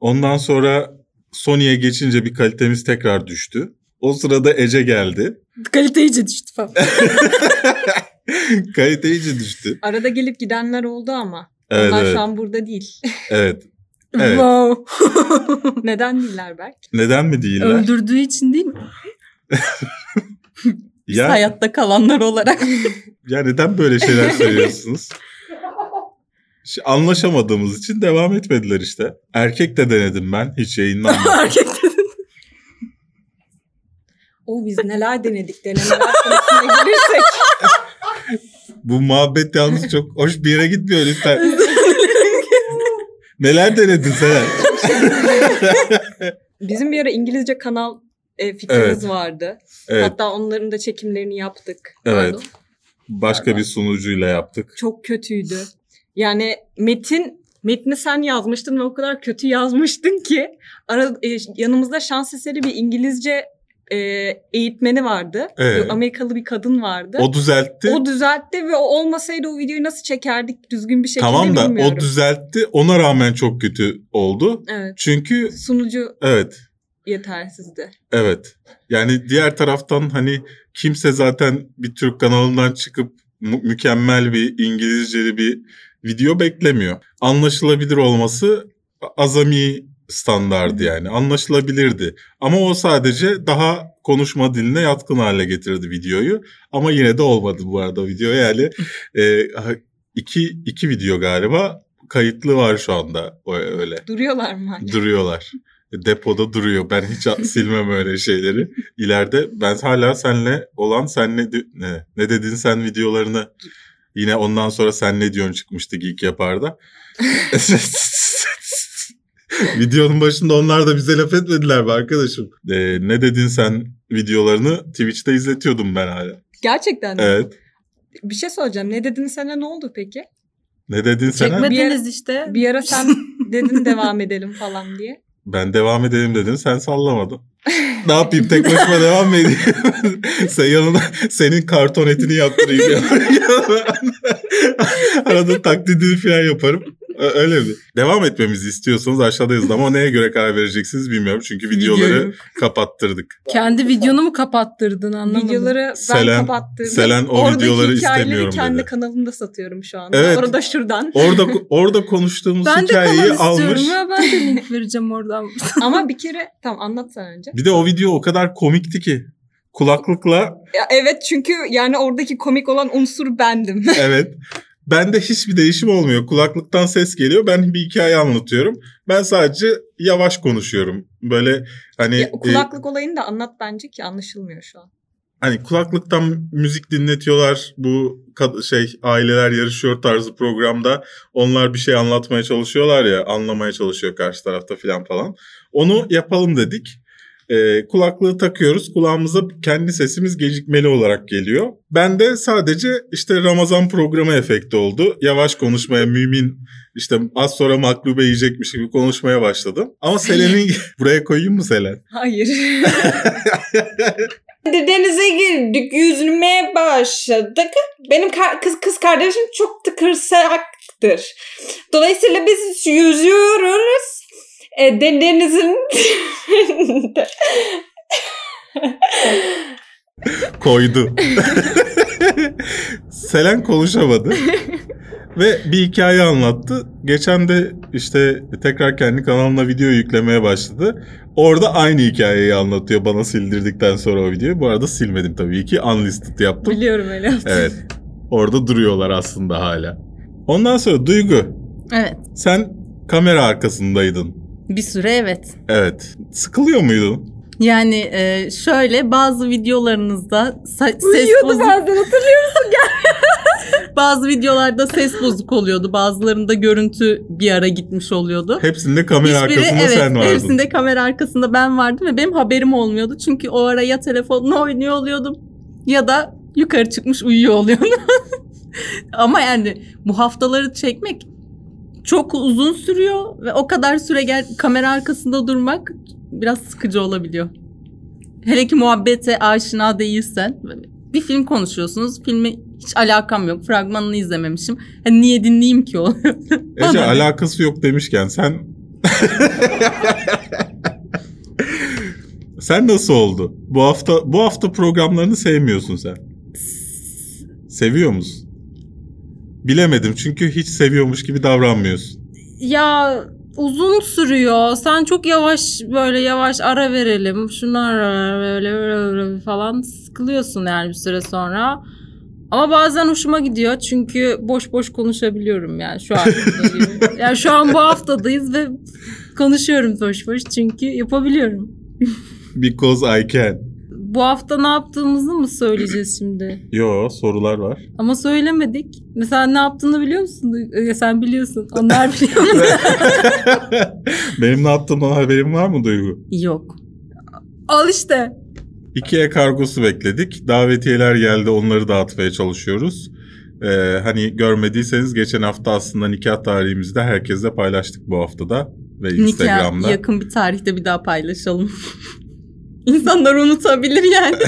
Ondan sonra Sony'ye geçince bir kalitemiz tekrar düştü. O sırada Ece geldi. Kalite iyice düştü falan. [LAUGHS] Kalite iyice düştü. arada gelip gidenler oldu ama. Evet Onlar evet. şu an burada değil. [LAUGHS] evet. Evet. Wow. [LAUGHS] Neden değiller belki? Neden mi değiller? Öldürdüğü için değil mi? [LAUGHS] Biz Ya, hayatta kalanlar olarak. ya neden böyle şeyler söylüyorsunuz? Anlaşamadığımız için devam etmediler işte. Erkek de denedim ben. Hiç yayınlanmadı. Erkek dedi. O biz neler denedik denemeler konusuna gelirsek. Bu muhabbet yalnız çok hoş bir yere gitmiyor lütfen. [LAUGHS] Neler denedin sen? [LAUGHS] Bizim bir ara İngilizce kanal e, fikrimiz Evet. vardı. Evet, Hatta onların da çekimlerini yaptık. evet. Pardon. Başka bir sunucuyla yaptık. Çok kötüydü. Yani metin metni sen yazmıştın ve o kadar kötü yazmıştın ki ara, e, yanımızda şans eseri bir İngilizce e, eğitmeni vardı. Bir Amerikalı bir kadın vardı. O düzeltti. O düzeltti ve o olmasaydı o videoyu nasıl çekerdik düzgün bir şekilde tamam da bilmiyorum. o düzeltti. Ona rağmen çok kötü oldu. Evet. Çünkü Sunucu evet, yetersizdi. evet. Yani diğer taraftan hani kimse zaten bir Türk kanalından çıkıp mü- mükemmel bir İngilizceli bir video beklemiyor. Anlaşılabilir olması azami standardı yani. Anlaşılabilirdi. Ama o sadece daha konuşma diline yatkın hale getirdi videoyu. Ama yine de olmadı bu arada video. Yani [LAUGHS] e, iki, iki video galiba kayıtlı var şu anda öyle. Duruyorlar mı? hala? Duruyorlar. Depoda duruyor. Ben hiç [LAUGHS] silmem öyle şeyleri. İleride ben hala senle olan sen ne, ne, ne dedin sen videolarını yine ondan sonra sen ne diyorsun çıkmıştı Geek Yapar'da. [LAUGHS] [LAUGHS] Videonun başında onlar da bize laf etmediler mi arkadaşım? Ee, ne dedin sen videolarını Twitch'te izletiyordum ben hala. Gerçekten mi? Evet. Bir şey soracağım. Ne dedin sana ne oldu peki? Ne dedin sen? Çekmediniz işte. Bir ara sen [LAUGHS] dedin devam edelim falan diye. Ben devam edelim dedin sen sallamadın. [LAUGHS] ne yapayım tek başıma devam mı edeyim? sen yanına senin karton etini yaptırayım. ya. Arada taklidini falan yaparım. Öyle mi? Devam etmemizi istiyorsanız aşağıda yazın ama neye göre karar vereceksiniz bilmiyorum. Çünkü videoları Videoyu. kapattırdık. Kendi videonu mu kapattırdın anlamadım. Videoları ben Selen- kapattırdım. Selen o Oradaki videoları hikayeleri istemiyorum kendi dedi. kanalımda satıyorum şu anda. Evet. Orada şuradan. Orada [LAUGHS] orada konuştuğumuz ben de hikayeyi kanal istiyorum almış. ya ben de link vereceğim oradan. [LAUGHS] Ama bir kere tamam anlat sen önce. Bir de o video o kadar komikti ki. Kulaklıkla Ya evet çünkü yani oradaki komik olan unsur bendim. evet. [LAUGHS] Bende hiçbir değişim olmuyor. Kulaklıktan ses geliyor. Ben bir hikaye anlatıyorum. Ben sadece yavaş konuşuyorum. Böyle hani Ya, e, kulaklık olayını da anlat bence ki anlaşılmıyor şu an. hani kulaklıktan müzik dinletiyorlar. Bu şey aileler yarışıyor tarzı programda. Onlar bir şey anlatmaya çalışıyorlar ya, anlamaya çalışıyor karşı tarafta filan falan. Onu yapalım dedik. Ee, kulaklığı takıyoruz. Kulağımıza kendi sesimiz gecikmeli olarak geliyor. Ben de sadece işte Ramazan programı efekti oldu. Yavaş konuşmaya mümin işte az sonra maklube yiyecekmiş gibi konuşmaya başladım. Ama Selen'in [LAUGHS] buraya koyayım mı Selen? Hayır. [LAUGHS] Denize girdik, yüzmeye başladık. Benim kız kız kardeşim çok tıkırsaktır. Dolayısıyla biz yüzüyoruz. E, de- denizin koydu. [LAUGHS] Selen konuşamadı. Ve bir hikaye anlattı. Geçen de işte tekrar kendi kanalına video yüklemeye başladı. Orada aynı hikayeyi anlatıyor bana sildirdikten sonra o videoyu. Bu arada silmedim tabii ki. Unlisted yaptım. Biliyorum öyle yaptım. Evet. Orada duruyorlar aslında hala. Ondan sonra Duygu. Evet. Sen kamera arkasındaydın. Bir süre evet. Evet. Sıkılıyor muydun? Yani e, şöyle bazı videolarınızda sa- ses Uyuyordu bozuk. bazen hatırlıyorsun. [LAUGHS] Bazı videolarda ses bozuk oluyordu. Bazılarında görüntü bir ara gitmiş oluyordu. Hepsinde kamera Hiçbiri- arkasında evet, sen vardın. Hepsinde kamera arkasında ben vardım ve benim haberim olmuyordu. Çünkü o ara ya telefonla [LAUGHS] oynuyor oluyordum ya da yukarı çıkmış uyuyor oluyordum. [LAUGHS] Ama yani bu haftaları çekmek çok uzun sürüyor ve o kadar süre gel kamera arkasında durmak biraz sıkıcı olabiliyor. Hele ki muhabbete aşina değilsen bir film konuşuyorsunuz. Filme hiç alakam yok. Fragmanını izlememişim. Hani niye dinleyeyim ki o? Ece alakası yok demişken sen... [LAUGHS] sen nasıl oldu? Bu hafta bu hafta programlarını sevmiyorsun sen. Seviyor musun? Bilemedim çünkü hiç seviyormuş gibi davranmıyorsun. Ya uzun sürüyor. Sen çok yavaş böyle yavaş ara verelim. Şunlar böyle, böyle, böyle falan sıkılıyorsun yani bir süre sonra. Ama bazen hoşuma gidiyor çünkü boş boş konuşabiliyorum yani şu an. [LAUGHS] yani şu an bu haftadayız ve konuşuyorum boş boş çünkü yapabiliyorum. Because I can. Bu hafta ne yaptığımızı mı söyleyeceğiz şimdi? [CLEARS THROAT] Yo sorular var. Ama söylemedik. Mesela ne yaptığını biliyor musun? Ee, Sen biliyorsun. Onlar [LAUGHS] biliyor. [LAUGHS] Benim ne yaptığımdan haberin var mı Duygu? Yok. Al işte. Ikea kargosu bekledik. Davetiyeler geldi onları dağıtmaya çalışıyoruz. Ee, hani görmediyseniz geçen hafta aslında nikah tarihimizi de herkesle paylaştık bu haftada. Ve Instagram'da. Nikah yakın bir tarihte bir daha paylaşalım. [LAUGHS] İnsanlar unutabilir yani. [LAUGHS]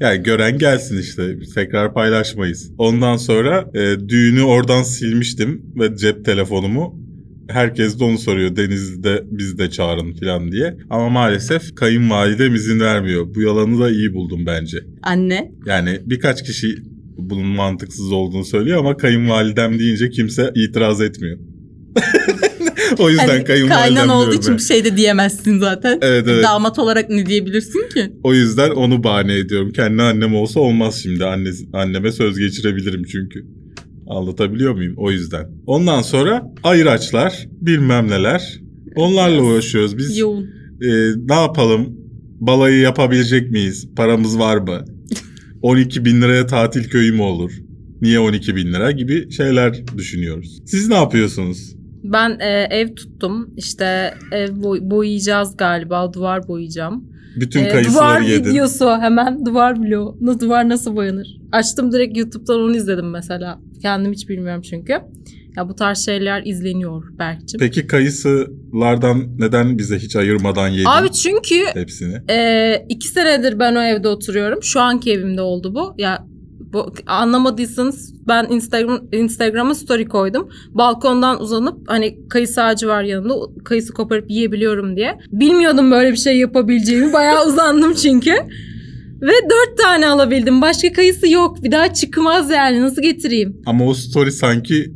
Yani gören gelsin işte. Biz tekrar paylaşmayız. Ondan sonra e, düğünü oradan silmiştim ve cep telefonumu. Herkes de onu soruyor. Denizli'de bizi de çağırın falan diye. Ama maalesef kayınvalidem izin vermiyor. Bu yalanı da iyi buldum bence. Anne. Yani birkaç kişi bunun mantıksız olduğunu söylüyor ama kayınvalidem deyince kimse itiraz etmiyor. [LAUGHS] o yüzden Hani kayınvalidem kaynan olduğu için ben. bir şey de diyemezsin zaten. Evet evet. Damat olarak ne diyebilirsin ki? O yüzden onu bahane ediyorum. Kendi annem olsa olmaz şimdi. Anne, anneme söz geçirebilirim çünkü. Anlatabiliyor muyum? O yüzden. Ondan sonra ayıraçlar, bilmem neler. Onlarla uğraşıyoruz. Biz Yoğun. e, ne yapalım? Balayı yapabilecek miyiz? Paramız var mı? [LAUGHS] 12 bin liraya tatil köyü mü olur? Niye 12 bin lira gibi şeyler düşünüyoruz. Siz ne yapıyorsunuz? Ben e, ev tuttum. İşte ev boy- boyayacağız galiba. Duvar boyayacağım. Bütün E, duvar kayısıları yedin. videosu hemen duvar vlogu. Na- Duvar nasıl boyanır? Açtım direkt YouTube'dan onu izledim mesela. Kendim hiç bilmiyorum çünkü. Ya bu tarz şeyler izleniyor Berk'cim. Peki kayısılardan neden bize hiç ayırmadan yedin Abi çünkü hepsini? e, iki senedir ben o evde oturuyorum. Şu anki evimde oldu bu. Ya bu, anlamadıysanız ben Instagram Instagram'a story koydum. Balkondan uzanıp hani kayısı ağacı var yanında. o Kayısı koparıp yiyebiliyorum diye. Bilmiyordum böyle bir şey yapabileceğimi. Bayağı [LAUGHS] uzandım çünkü. Ve dört tane alabildim. Başka kayısı yok. Bir daha çıkmaz yani. Nasıl getireyim? Ama o story sanki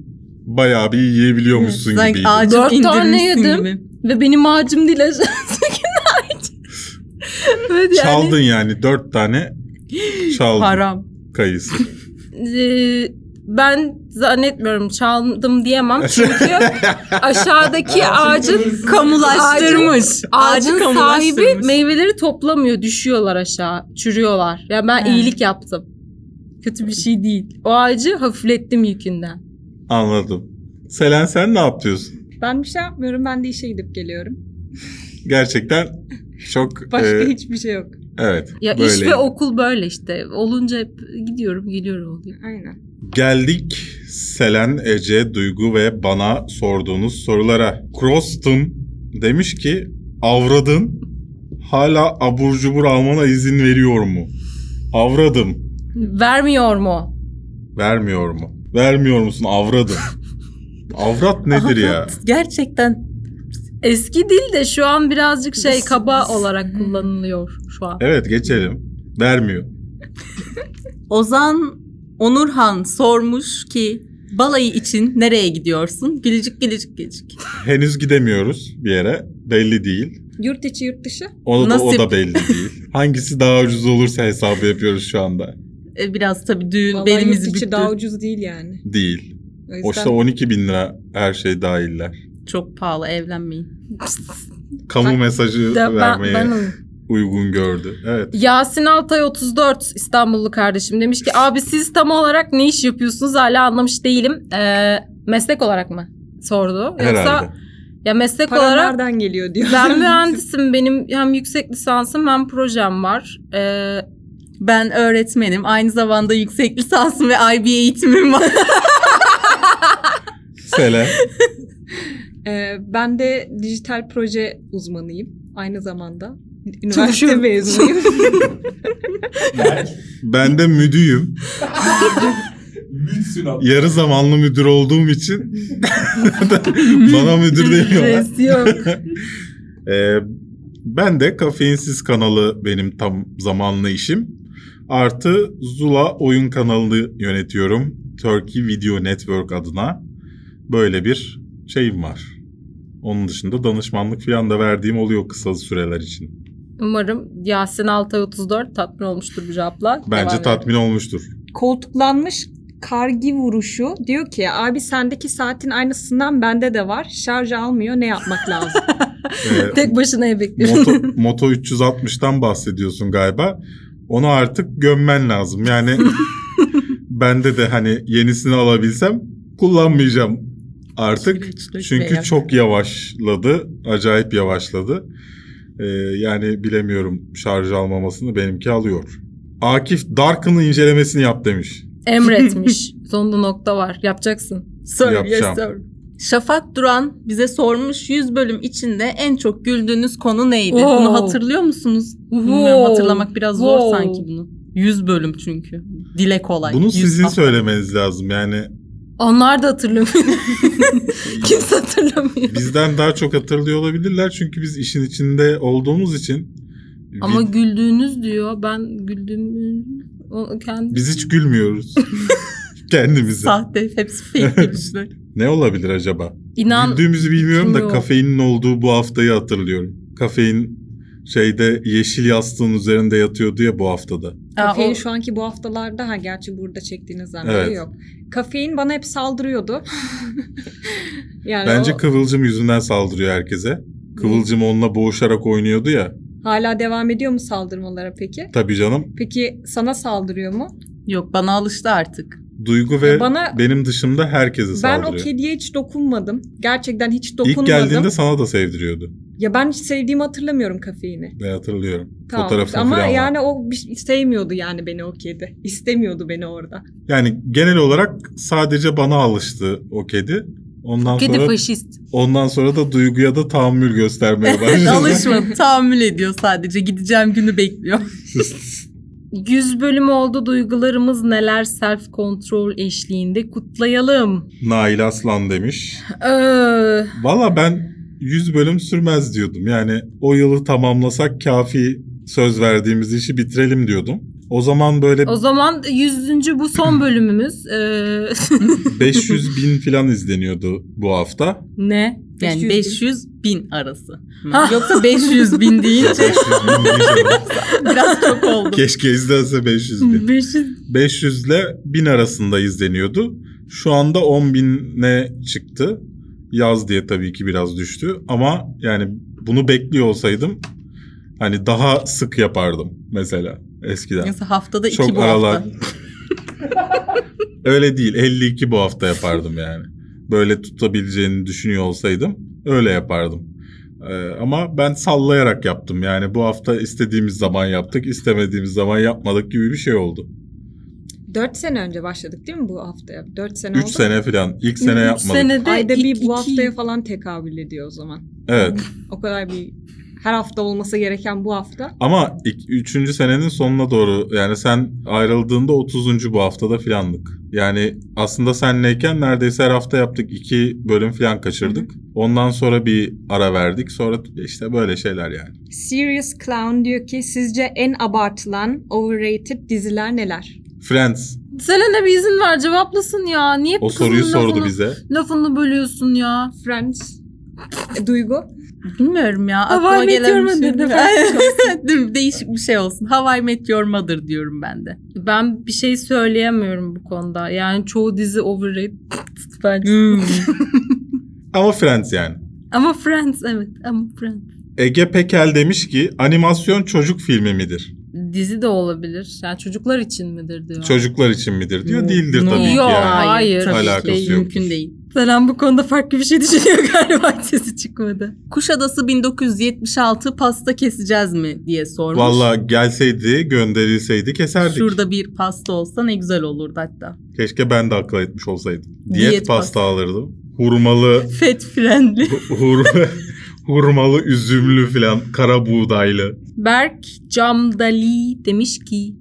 bayağı bir yiyebiliyormuşsun Sanki gibiydi. ağacı Dört tane yedim. gibi. Ve benim ağacım değil [LAUGHS] evet [LAUGHS] yani. Çaldın yani dört tane çaldın Haram. Kayısı. Ee, ben zannetmiyorum çaldım diyemem çünkü [LAUGHS] aşağıdaki ağacın Kamulaştırmış. ağacın sahibi kamulaştırmış. meyveleri toplamıyor düşüyorlar aşağı çürüyorlar. Ya ben He. iyilik yaptım. Kötü bir şey değil. O ağacı hafiflettim yükünden. Anladım. Selen sen ne yapıyorsun? Ben bir şey yapmıyorum. Ben de işe gidip geliyorum. Gerçekten çok [LAUGHS] Başka e, hiçbir şey yok. Evet Ya böyle. iş ve okul böyle işte. Olunca hep gidiyorum geliyorum oluyor. Aynen. Geldik Selen, Ece, Duygu ve bana sorduğunuz sorulara. Croston demiş ki avradın hala abur cubur almana izin veriyor mu? Avradım. Vermiyor mu? Vermiyor mu? Vermiyor musun avradım? [LAUGHS] Avrat nedir ya? Gerçekten Eski dil de şu an birazcık şey kaba olarak kullanılıyor şu an. Evet geçelim. Vermiyor. [LAUGHS] Ozan Onurhan sormuş ki balayı için nereye gidiyorsun? Gülücük gülücük gülücük. Henüz gidemiyoruz bir yere. Belli değil. Yurt içi yurt dışı. O da, o da belli değil. [LAUGHS] Hangisi daha ucuz olursa hesabı yapıyoruz şu anda. E, biraz tabii düğün Vallahi yurt belimizi içi büktü. daha ucuz değil yani. Değil. O O yüzden işte 12 bin lira her şey dahiller. Çok pahalı evlenmeyin. Kamu Bak, mesajı Ben, vermeye ben uygun gördü. Evet. Yasin Altay 34 İstanbullu kardeşim demiş ki abi siz tam olarak ne iş yapıyorsunuz hala anlamış değilim. Ee, meslek olarak mı sordu? Herhalde. Yoksa ya meslek para olarak nereden geliyor diyor. ben [LAUGHS] mühendisim benim hem yüksek lisansım hem projem var. Ee, Ben öğretmenim. Aynı zamanda yüksek lisansım ve IB eğitimim var. [LAUGHS] Selen. Ee, ben de dijital proje uzmanıyım. Aynı zamanda. Üniversite Çalışıyorum. mezunuyum. Ben de müdüyüm. Mütsün abi. Yarı zamanlı müdür olduğum için [LAUGHS] bana müdür demiyorlar. Res yok. [LAUGHS] Ee, ben de Kafeinsiz kanalı benim tam zamanlı işim. Artı Zula oyun kanalını yönetiyorum. Turkey Video Network adına. Böyle bir şeyim var. Onun dışında danışmanlık falan da verdiğim oluyor kısa süreler için. Umarım Yasin Altay 34 tatmin olmuştur bu cevapla. Bence Devam edelim. tatmin olmuştur. Koltuklanmış kargi vuruşu diyor ki abi sendeki saatin aynısından bende de var. Şarj almıyor ne yapmak lazım? [LAUGHS] Ee, Tek başına ev bekliyorum. Moto, Moto 360'tan bahsediyorsun galiba. Onu artık gömmen lazım. Yani [LAUGHS] bende de hani yenisini alabilsem kullanmayacağım artık. Süreç Çünkü çok yavaşladı. Acayip yavaşladı. Ee, yani bilemiyorum şarj almamasını benimki alıyor. Akif Dark'ın incelemesini yap demiş. Emretmiş. [LAUGHS] Sonunda nokta var. Yapacaksın. Sir, yes Yapacağım. sir. Şafak Duran bize sormuş 100 bölüm içinde en çok güldüğünüz konu neydi? Wow. Bunu hatırlıyor musunuz? Bilmiyorum Wow. hatırlamak biraz zor Wow. sanki bunu. 100 bölüm çünkü. Dile kolay. Bunu 100 sizin hafta. söylemeniz lazım. Yani Onlar da hatırlamıyor. [LAUGHS] Kimse hatırlamıyor. bizden daha çok hatırlıyor olabilirler. Çünkü biz işin içinde olduğumuz için Ama vid- güldüğünüz diyor. Ben güldüğümü o kendi biz hiç gülmüyoruz. [LAUGHS] Kendimize. Sahte hepsi fake gülüşler. Ne olabilir acaba? İnan Güldüğümüzü bilmiyorum da kafeinin olduğu bu haftayı hatırlıyorum. Kafein şeyde yeşil yastığın üzerinde yatıyordu ya bu haftada. Aa, Kafein o- şu anki bu haftalarda ha gerçi burada çektiğiniz zaman Evet. yok. Kafein bana hep saldırıyordu. [LAUGHS] yani Bence o Kıvılcım yüzünden saldırıyor herkese. Kıvılcım onunla boğuşarak oynuyordu ya. hala devam ediyor mu saldırmalara peki? Tabii canım. Peki sana saldırıyor mu? Yok bana alıştı artık. Duygu ve bana- benim dışımda herkese Ben saldırıyor. o kediye hiç dokunmadım. Gerçekten hiç dokunmadım. İlk geldiğinde sana da sevdiriyordu. Ya ben hiç sevdiğimi hatırlamıyorum kafeini. Ben hatırlıyorum. Tamam. Fotoğrafını Ama falan var. yani o bir- sevmiyordu yani beni o kedi. İstemiyordu beni orada. Yani genel olarak sadece bana alıştı o kedi. Ondan Kedi sonra faşist. ondan sonra da Duygu'ya da tahammül göstermeye [LAUGHS] başladı. Alışmadı. Tahammül ediyor sadece. Gideceğim günü bekliyor. [LAUGHS] 100 bölüm oldu duygularımız neler self kontrol eşliğinde kutlayalım. Nail Aslan demiş. Ee, Valla ben 100 bölüm sürmez diyordum. Yani o yılı tamamlasak kafi söz verdiğimiz işi bitirelim diyordum. O zaman böyle o zaman 100. bu son [CLEARS THROAT] bölümümüz. [LAUGHS] Ee, 500 bin falan izleniyordu bu hafta. ne? Yani 500 bin. 500 bin arası. Hı. Ha. Yoksa 500 bin deyince 500 bin değil. [LAUGHS] [LAUGHS] biraz çok oldu. Keşke izlense 500 bin. 500 500 ile 1000 arasında izleniyordu. Şu anda 10 bine çıktı. Yaz diye tabii ki biraz düştü. Ama yani bunu bekliyor olsaydım hani daha sık yapardım mesela eskiden. Mesela haftada iki Çok bu aralar. hafta. [LAUGHS] öyle değil 52 bu hafta yapardım yani. Böyle tutabileceğini düşünüyor olsaydım öyle yapardım. Ee, ama ben sallayarak yaptım. Yani bu hafta istediğimiz zaman yaptık, istemediğimiz zaman yapmadık gibi bir şey oldu. 4 sene önce başladık değil mi bu haftaya? 4 sene 3 oldu. sene falan. İlk sene Üç yapmadık. senede Ayda iki- bir bu iki- haftaya falan tekabül ediyor o zaman. Evet. O kadar bir her hafta olması gereken bu hafta. Ama 3. senenin sonuna doğru yani sen ayrıldığında 30. bu haftada filanlık. Yani aslında senleyken neredeyse her hafta yaptık. 2 bölüm filan kaçırdık. Ondan sonra bir ara verdik. Sonra işte böyle şeyler yani. Serious Clown diyor ki sizce en abartılan overrated diziler neler? Friends Selena bir izin ver cevaplasın ya. Niye o soruyu sordu lafını, bize. Lafını bölüyorsun ya. Friends. E, Duygu. Bilmiyorum ya. How Aklıma I Met gelen Your bir şey Mother Değil mi? [LAUGHS] Değişik bir şey olsun. How I Met Your Mother diyorum ben de. Ben bir şey söyleyemiyorum bu konuda. Yani çoğu dizi overrated [LAUGHS] bence. Hmm. [LAUGHS] Ama Friends yani. Ama Friends evet ama Friends. Ege Pekel demiş ki animasyon çocuk filmi midir? Dizi de olabilir. Yani çocuklar için midir diyor. Çocuklar için midir diyor. No. Değildir No. tabii ki Yok, yani. hayır. tabii Alakası ki yoktur. mümkün değil. Selen bu konuda farklı bir şey düşünüyor [LAUGHS] galiba sesi çıkmadı. Kuşadası 1976 pasta keseceğiz mi diye sormuş. Valla gelseydi gönderilseydi keserdik. Şurada bir pasta olsa ne güzel olurdu hatta. Keşke ben de akıl etmiş olsaydım. Diyet, Diyet pasta alırdım. Hurmalı, [LAUGHS] Fat friendly. hur, [LAUGHS] hurmalı, üzümlü falan, kara buğdaylı. Berk Camdali demiş ki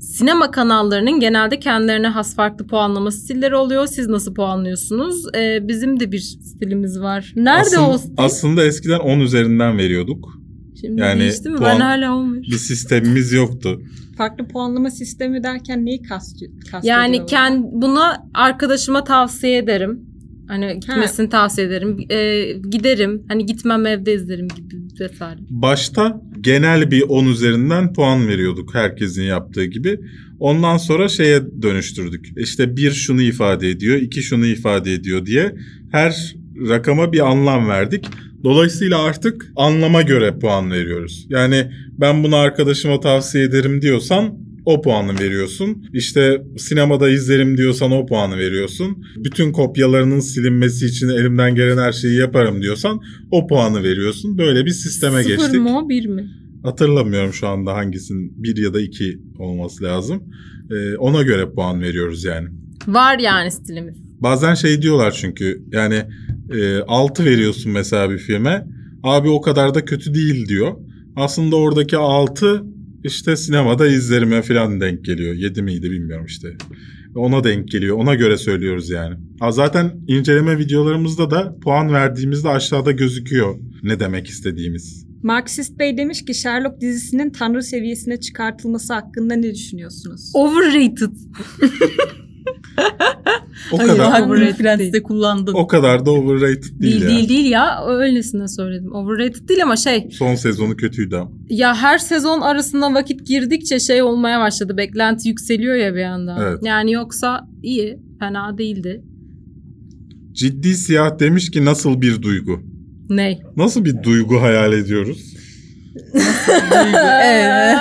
sinema kanallarının genelde kendilerine has farklı puanlama stilleri oluyor. Siz nasıl puanlıyorsunuz? Ee, bizim de bir stilimiz var. Nerede Aslında- o stil? Aslında eskiden 10 üzerinden veriyorduk. Şimdi yani değişti mi? puan- Ben hala olmuş. Bir sistemimiz yoktu. Farklı puanlama sistemi derken neyi kastıyor? Yani kend, bunu arkadaşıma tavsiye ederim. Hani gitmesini tavsiye ederim. Ee, giderim. Hani gitmem evde izlerim gibi vesaire. Başta genel bir 10 üzerinden puan veriyorduk herkesin yaptığı gibi. Ondan sonra şeye dönüştürdük. İşte bir şunu ifade ediyor, iki şunu ifade ediyor diye her rakama bir anlam verdik. Dolayısıyla artık anlama göre puan veriyoruz. Yani ben bunu arkadaşıma tavsiye ederim diyorsan o puanı veriyorsun. İşte sinemada izlerim diyorsan o puanı veriyorsun. Bütün kopyalarının silinmesi için elimden gelen her şeyi yaparım diyorsan o puanı veriyorsun. Böyle bir sisteme Sıfır geçtik. mı o bir mi? Hatırlamıyorum şu anda hangisinin bir ya da iki olması lazım. Ee, ona göre puan veriyoruz yani. Var yani stilimiz. Bazen şey diyorlar çünkü yani e, 6 veriyorsun mesela bir filme. Abi o kadar da kötü değil diyor. Aslında oradaki 6 işte sinemada izlerime falan denk geliyor. 7 miydi bilmiyorum işte. Ona denk geliyor. Ona göre söylüyoruz yani. Ha, zaten inceleme videolarımızda da puan verdiğimizde aşağıda gözüküyor ne demek istediğimiz. Marksist Bey demiş ki Sherlock dizisinin tanrı seviyesine çıkartılması hakkında ne düşünüyorsunuz? Overrated. [LAUGHS] O Hayır, kadar Friends'te değil. kullandın. o kadar da overrated değil, Değil ya. değil değil ya. Öylesine söyledim. Overrated değil ama şey Son sezonu kötüydü ama. ya her sezon arasında vakit girdikçe şey olmaya başladı. Beklenti yükseliyor ya bir anda. Evet. Yani yoksa iyi. Fena değildi. Ciddi siyah demiş ki nasıl bir duygu? Ney? Nasıl bir duygu hayal ediyoruz? [LAUGHS] Evet.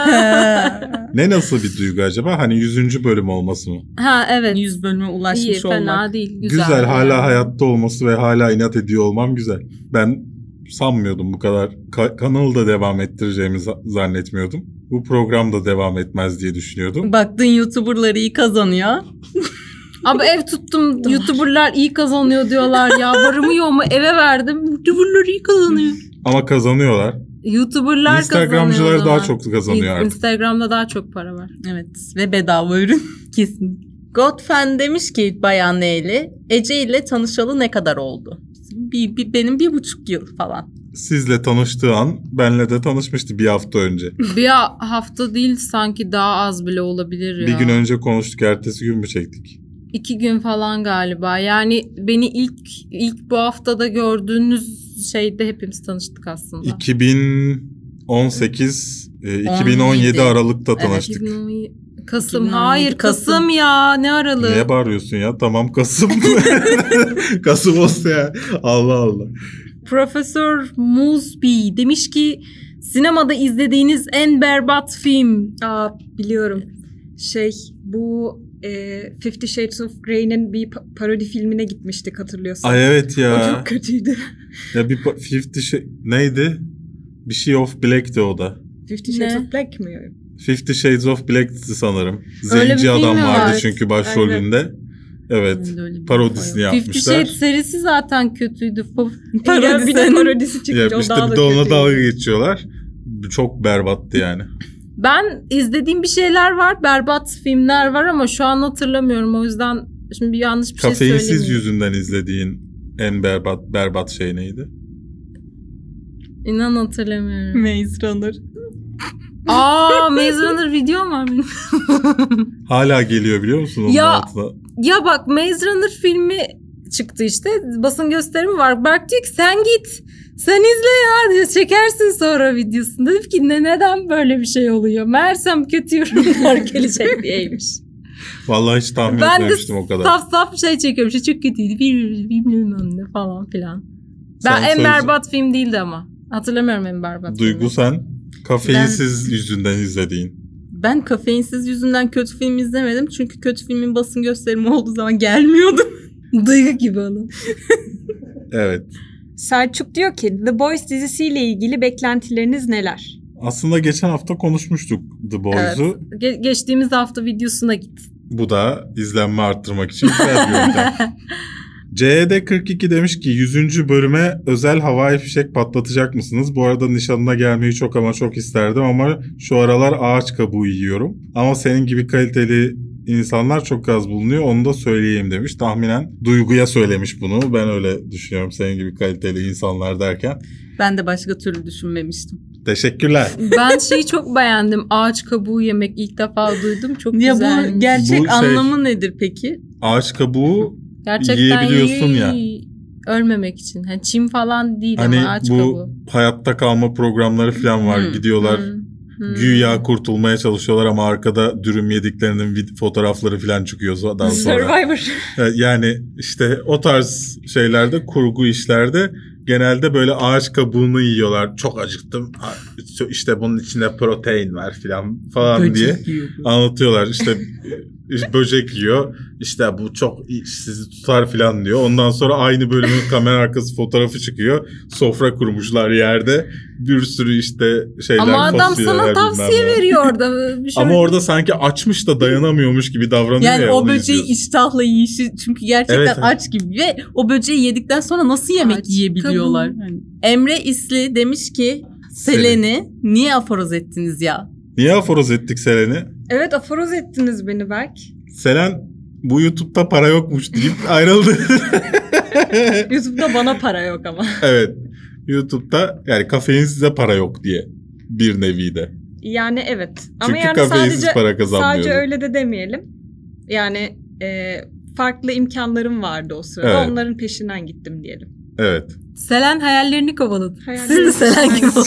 Ne nasıl bir duygu acaba? Hani 100. bölüm olması mı? Ha evet. 100 bölüme ulaşmış İyi olmak. fena değil. Güzel. Güzel, hala hayatta olması ve hala inat ediyor olmam güzel. Ben sanmıyordum bu kadar. Ka- kanalı da devam ettireceğimi za- zannetmiyordum. Bu program da devam etmez diye düşünüyordum. Baktın YouTuber'ları iyi kazanıyor. [LAUGHS] Abi ev tuttum. YouTuber'lar iyi kazanıyor diyorlar ya. Varımı yoğumu eve verdim. YouTuber'lar iyi kazanıyor. Ama kazanıyorlar. YouTuber'lar Instagramcılar kazanıyor daha çok kazanıyor artık. Instagram'da daha çok para var. Evet ve bedava ürün [LAUGHS] kesin. Godfen demiş ki Bayan Neyli, Ece ile tanışalı ne kadar oldu? Bir, bir- benim bir buçuk yıl falan. Sizle tanıştığı an benle de tanışmıştı bir hafta önce. [LAUGHS] Bir hafta değil sanki daha az bile olabilir ya. Bir gün önce konuştuk, ertesi gün mü çektik? İki gün falan galiba. Yani beni ilk ilk bu haftada gördüğünüz şeyde hepimiz tanıştık aslında. 2018, e, 2017 17. Aralık'ta Evet. tanıştık. 2017 Kasım. 2017 Hayır Kasım, Kasım. ya. Ne aralığı? Niye bağırıyorsun ya? Tamam Kasım. [LAUGHS] Kasım olsa ya. Allah Allah. Profesör Musby demiş ki sinemada izlediğiniz en berbat film. Aa biliyorum. Şey bu e, Fifty Shades of Grey'nin bir pa- parodi filmine gitmiştik hatırlıyorsun. Ay evet O ya. çok kötüydü. Ya bir Fifty şey neydi? Bir şey of Black'ti o da. Fifty Shades Ne? of Black mi? Fifty Shades of Black'ti sanırım. Öyle bir Zenci adam vardı var? çünkü başrolünde. Evet. Öyle Parodisini info yok. Fifty yapmışlar. Shades serisi zaten kötüydü. Fa- Parodi bir de parodisi çıkınca Ya o işte daha bir da de ona kötüydü. dalga geçiyorlar. Çok berbattı yani. [LAUGHS] Ben izlediğim bir şeyler var. Berbat filmler var ama şu an hatırlamıyorum. O yüzden şimdi bir yanlış bir şey Kafeinsiz söyleyeyim. yüzünden izlediğin en berbat berbat şey neydi? İnan hatırlamıyorum. Maze Runner. Aa [LAUGHS] Maze Runner videom var benim. Hala geliyor biliyor musun onun Ya- altına? ya bak Maze Runner filmi çıktı işte. Basın gösterimi var. Berk diyor ki sen git. Sen izle ya diyor. Çekersin sonra videosunu. Dedim ki ne, neden böyle bir şey oluyor? Meğersem kötü yorumlar [LAUGHS] gelecek diyeymiş. Vallahi hiç tahmin ben de etmemiştim o kadar. saf saf şey çekiyorum. İşte çok kötüydü. Bir- Bilmem ne falan filan. Ben Sen en söz- berbat film değildi ama. Hatırlamıyorum en berbat Duygu filmi. sen kafeinsiz yüzünden izlediğin. Ben kafeinsiz yüzünden kötü film izlemedim. Çünkü kötü filmin basın gösterimi olduğu zaman gelmiyordum. Duygu gibi onu. Evet. Selçuk diyor ki The Boys dizisiyle ilgili beklentileriniz neler? Aslında geçen hafta konuşmuştuk The Boys'u. Ge- geçtiğimiz hafta videosuna git. Bu da izlenme arttırmak için güzel bir yöntem. [LAUGHS] CED42 demiş ki 100. bölüme özel havai fişek patlatacak mısınız? Bu arada nişanına gelmeyi çok ama çok isterdim ama şu aralar ağaç kabuğu yiyorum. Ama senin gibi kaliteli insanlar çok az bulunuyor onu da söyleyeyim demiş. Tahminen Duygu'ya söylemiş bunu. Ben öyle düşünüyorum senin gibi kaliteli insanlar derken. Ben de başka türlü düşünmemiştim. Teşekkürler. Ben şeyi çok beğendim. Ağaç kabuğu yemek ilk defa duydum. Çok Ya güzel. bu gerçek Bu şey- anlamı nedir peki? Ağaç kabuğu Gerçekten yiyebiliyorsun ya. iyi- Ölmemek için. Hani çim falan değil hani ama ağaç bu kabuğu. hayatta kalma programları falan var. Hmm, Gidiyorlar Hmm, hmm. Güya kurtulmaya çalışıyorlar ama arkada dürüm yediklerinin fotoğrafları falan çıkıyor daha sonra. Survivor. [LAUGHS] Yani işte o tarz şeylerde kurgu işlerde genelde böyle ağaç kabuğunu yiyorlar. Çok acıktım. İşte bunun içinde protein var falan falan diye Böcek yiyor bu. anlatıyorlar. İşte [LAUGHS] böcek yiyor. İşte bu çok sizi tutar falan diyor. Ondan sonra aynı bölümün [LAUGHS] kamera arkası fotoğrafı çıkıyor. Sofra kurmuşlar yerde. Bir sürü işte şeyler Ama adam sana tavsiye veriyor orada. [LAUGHS] Bir şey Ama orada sanki açmış da dayanamıyormuş gibi davranıyor Yani ya. o böceği izliyorsun. iştahla yiyişi çünkü gerçekten Evet, evet. aç gibi ve o böceği yedikten sonra nasıl yemek Aç, yiyebiliyorlar? Hani Emre İsli demiş ki Selen'i niye aforoz ettiniz ya? Niye aforoz ettik Selen'i? Evet aforoz ettiniz beni Berk. Selen bu YouTube'da para yokmuş deyip ayrıldı. [LAUGHS] YouTube'da bana para yok ama. [LAUGHS] evet. YouTube'da yani kafein size para yok diye bir nevi de. Yani evet. Ama Çünkü yani kafeinsiz sadece para kazanmıyordu. sadece öyle de demeyelim. Yani e, farklı imkanlarım vardı o sırada. Evet. Onların peşinden gittim diyelim. Evet. Selen hayallerini kovaladı. Siz de Selen gibi olun.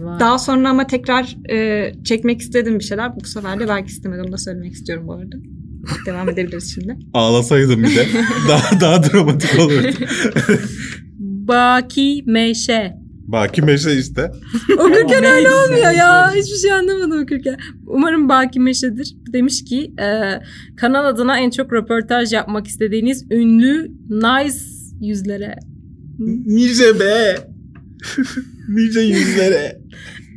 Daha sonra ama tekrar e, çekmek istedim bir şeyler. Bu sefer de belki istemedim. Onu da söylemek istiyorum bu arada. Devam edebiliriz şimdi. [LAUGHS] Ağlasaydım bir de [LAUGHS] daha daha dramatik olurdu. Baki Meşe. Baki Meşe işte. Okurken öyle olmuyor ya. Hiçbir şey anlamadım okurken. Umarım Baki Meşe'dir. Demiş ki e, kanal adına en çok röportaj yapmak istediğiniz ünlü nice yüzlere. Nice be. [LAUGHS] nice yüzlere.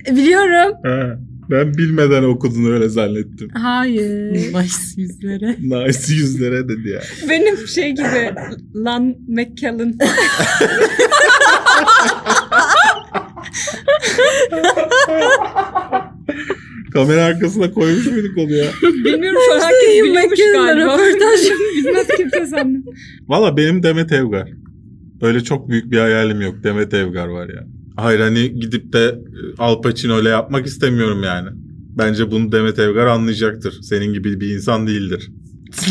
E, Biliyorum. Ha, ben bilmeden okudun öyle zannettim. Hayır. [LAUGHS] Nice yüzlere. Nice yüzlere dedi ya. Benim şey gibi Lan McKellen. [LAUGHS] Kamera arkasına koymuş muyduk onu ya? Bilmiyorum şu an herkes biliyormuş galiba. röportaj. Bilmez kimse sandım. Valla benim Demet Evgar. Öyle çok büyük bir hayalim yok. Demet Evgar var ya. Hayır hani gidip de e, Al Pacino ile yapmak istemiyorum yani. Bence bunu Demet Evgar anlayacaktır. Senin gibi bir insan değildir.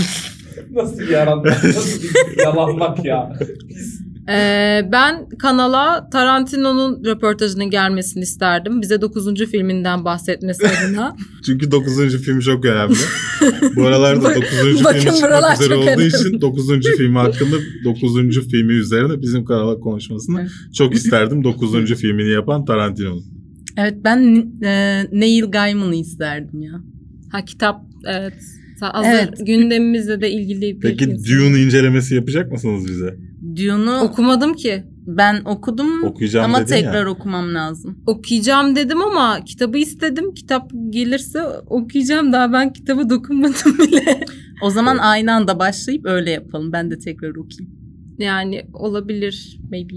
[LAUGHS] Nasıl bir yalan, nasıl bir yalanmak ya. Biz [LAUGHS] Ee, ben kanala Tarantino'nun röportajının gelmesini isterdim. Bize 9. filminden bahsetmesi [LAUGHS] adına. Çünkü 9. film çok önemli. Bu aralarda Bak- 9. bakın film çıkmak üzere olduğu önemli. için 9. film hakkında 9. filmi üzerine bizim kanala konuşmasını Evet. çok isterdim. 9. filmini yapan Tarantino'nun. Evet ben e, Neil Gaiman'ı isterdim ya. ha kitap evet. Hazır Evet. gündemimizle de ilgili bir Peki insan. Dune incelemesi yapacak mısınız bize? Dune'u Okumadım ki. ben okudum Okuyacağım ama dedin ya. tekrar okumam lazım. Okuyacağım dedim ama kitabı istedim. Kitap gelirse okuyacağım. Daha ben kitaba dokunmadım [LAUGHS] bile. O zaman aynı anda başlayıp öyle yapalım. Ben de tekrar okuyayım. Yani olabilir maybe.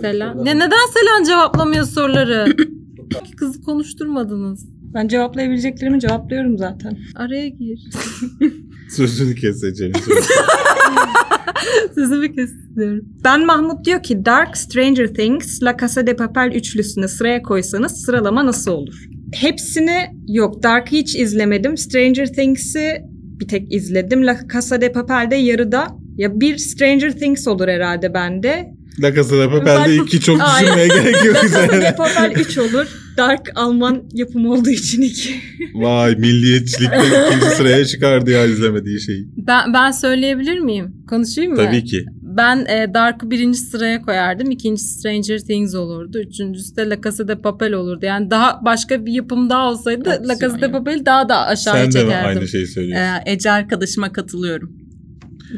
Selen. Ya neden Selen cevaplamıyor soruları? Kızı konuşturmadınız. Ben cevaplayabileceklerimi cevaplıyorum zaten. Araya gir. [LAUGHS] Sözünü keseceğim. [LAUGHS] [LAUGHS] Sözümü kesiyorum. Ben Mahmut diyor ki Dark, Stranger Things, La Casa de Papel üçlüsünü sıraya koysanız sıralama nasıl olur? Hepsini yok. Dark'ı hiç izlemedim. Stranger Things'i bir tek izledim. La Casa de Papel'de yarıda. Ya bir Stranger Things olur herhalde bende. La Casa de Papel'de Ben- iki çok Aynen. düşünmeye gerek yok La Casa de. Papel 3 olur. Dark Alman yapımı olduğu için 2. Vay milliyetçilikte [LAUGHS] ikinci sıraya çıkardı ya izlemediği şeyi. Ben, ben söyleyebilir miyim? Konuşayım mı? Tabii ki. Ben e, Dark'ı birinci sıraya koyardım. İkincisi Stranger Things olurdu. Üçüncüsü de La Casa de Papel olurdu. Yani daha başka bir yapım daha olsaydı Haklısın La Casa de. Papel'i daha da aşağıya Sen de mi çekerdim. aynı şeyi söylüyorsun? Ee, Ece arkadaşıma katılıyorum.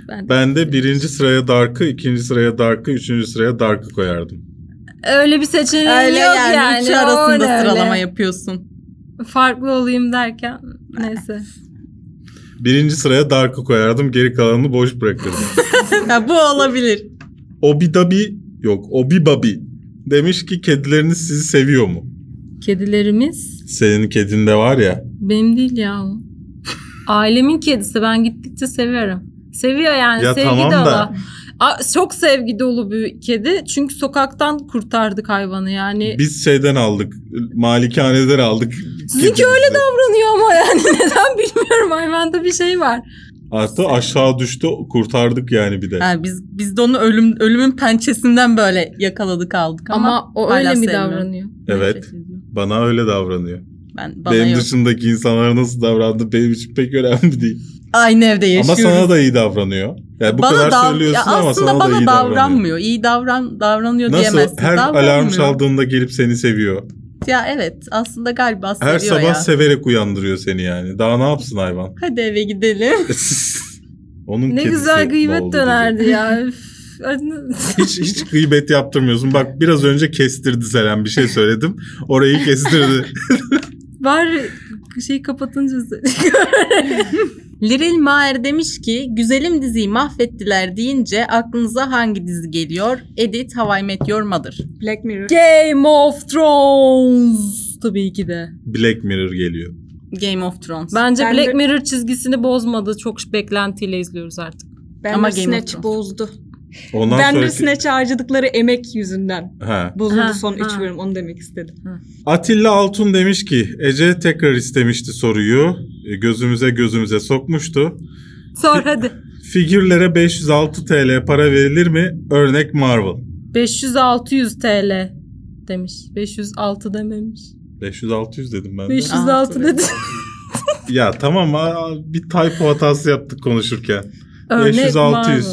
Ben de- Ben de birinci sıraya Dark'ı, ikinci sıraya Dark'ı, üçüncü sıraya Dark'ı koyardım. Öyle bir seçeneğim Öyle yok yani, yani. üçü arasında Öyle öyle. sıralama yapıyorsun. Farklı olayım derken neyse. Birinci sıraya Dark'ı koyardım, geri kalanını boş bırakırdım. [LAUGHS] ya bu olabilir. Obi Dabi, yok Obi Babi demiş ki kedileriniz sizi seviyor mu? Kedilerimiz Senin kedin de var ya. benim değil ya o. Ailemin kedisi ben gittikçe seviyorum. Seviyor yani Ya sevgi tamam dolu. da- A- çok sevgi dolu bir kedi. Çünkü sokaktan kurtardık hayvanı yani. Biz şeyden aldık, malikaneden aldık. Sizinki öyle davranıyor ama yani [LAUGHS] neden bilmiyorum hayvanda bir şey var. Artı aşağı düştü, kurtardık yani bir de. Ha, biz biz de onu ölüm ölümün pençesinden böyle yakaladık aldık ama, Ama, o öyle mi davranıyor? Evet. Bana öyle davranıyor. Ben bana Benim yok. dışındaki insanlara nasıl davrandı benim için pek önemli değil. Aynı evde Ama yaşıyoruz. sana da iyi davranıyor. Yani bu bana kadar dav- söylüyorsun ya ama aslında sana bana da iyi davranıyor. davranmıyor. İyi davran davranıyor Nasıl? diyemezsin. Her alarm çaldığında gelip seni seviyor. Ya evet aslında galiba seviyor Her sabah ya. severek uyandırıyor seni yani. Daha ne yapsın hayvan? Hadi eve gidelim. [LAUGHS] Onun Ne güzel gıybet dönerdi ya. [LAUGHS] Hiç hiç gıybet yaptırmıyorsun. Bak biraz önce kestirdi Selen bir şey söyledim. Orayı kestirdi. [LAUGHS] Bari şeyi kapatınca Liril Maer demiş ki güzelim diziyi mahvettiler deyince aklınıza hangi dizi geliyor? Edit How I Met Your Mother. Black Mirror. Game of Thrones tabii ki de. Black Mirror geliyor. Game of Thrones. Bence Ben Black de- Mirror çizgisini bozmadı. Çok beklentiyle izliyoruz artık. Ben Ama de Game of Thrones. bozdu. Ondan ben de sonraki... Snatch harcadıkları emek yüzünden. Ha. Bozuldu Ha, son 3 ha. bölüm onu demek istedim. Atilla Altun demiş ki Ece tekrar istemişti soruyu. E, Gözümüze gözümüze sokmuştu. Sor hadi. Figürlere 506 TL para verilir mi? Örnek Marvel. 500-600 TL demiş. 506 dememiş. 500-600 dedim ben de. 506 dedi. Ya tamam bir typo hatası yaptık konuşurken. Örnek 500-600. Marvel.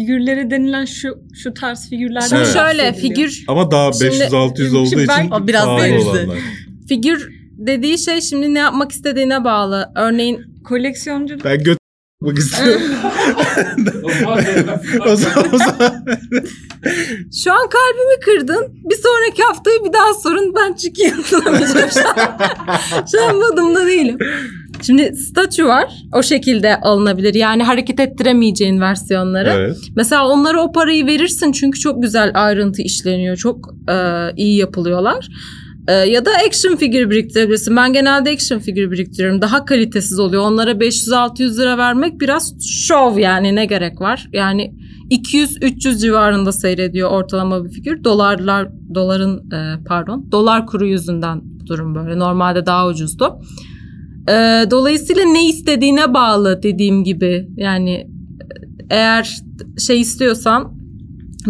Figürleri denilen şu şu tarz figürlerden Şimdi Evet. şöyle bahsediliyor. figür Ama daha Şimdi- 500-600 olduğu şimdi ben- için O biraz pahalı olanlar. figür dediği şey şimdi ne yapmak istediğine bağlı. Örneğin koleksiyoncu Ben göt bak istiyorum. [LAUGHS] O zaman o zaman, [LAUGHS] şu an kalbimi kırdın. Bir sonraki haftayı bir daha sorun ben çünkü yanıtlamayacağım [LAUGHS] şu an. şu an modumda değilim. Şimdi statü var. O şekilde alınabilir. Yani hareket ettiremeyeceğin versiyonları. evet. Mesela onlara o parayı verirsin çünkü çok güzel ayrıntı işleniyor. Çok e, iyi yapılıyorlar. E, ya da action figür biriktirebilirsin. Ben genelde action figür biriktiriyorum. Daha kalitesiz oluyor. Onlara 500-600 lira vermek biraz şov yani ne gerek var? Yani 200-300 civarında seyrediyor ortalama bir figür. Dolarlar doların e, pardon dolar kuru yüzünden durum böyle. Normalde daha ucuzdu. E, dolayısıyla ne istediğine bağlı dediğim gibi. Yani eğer şey istiyorsan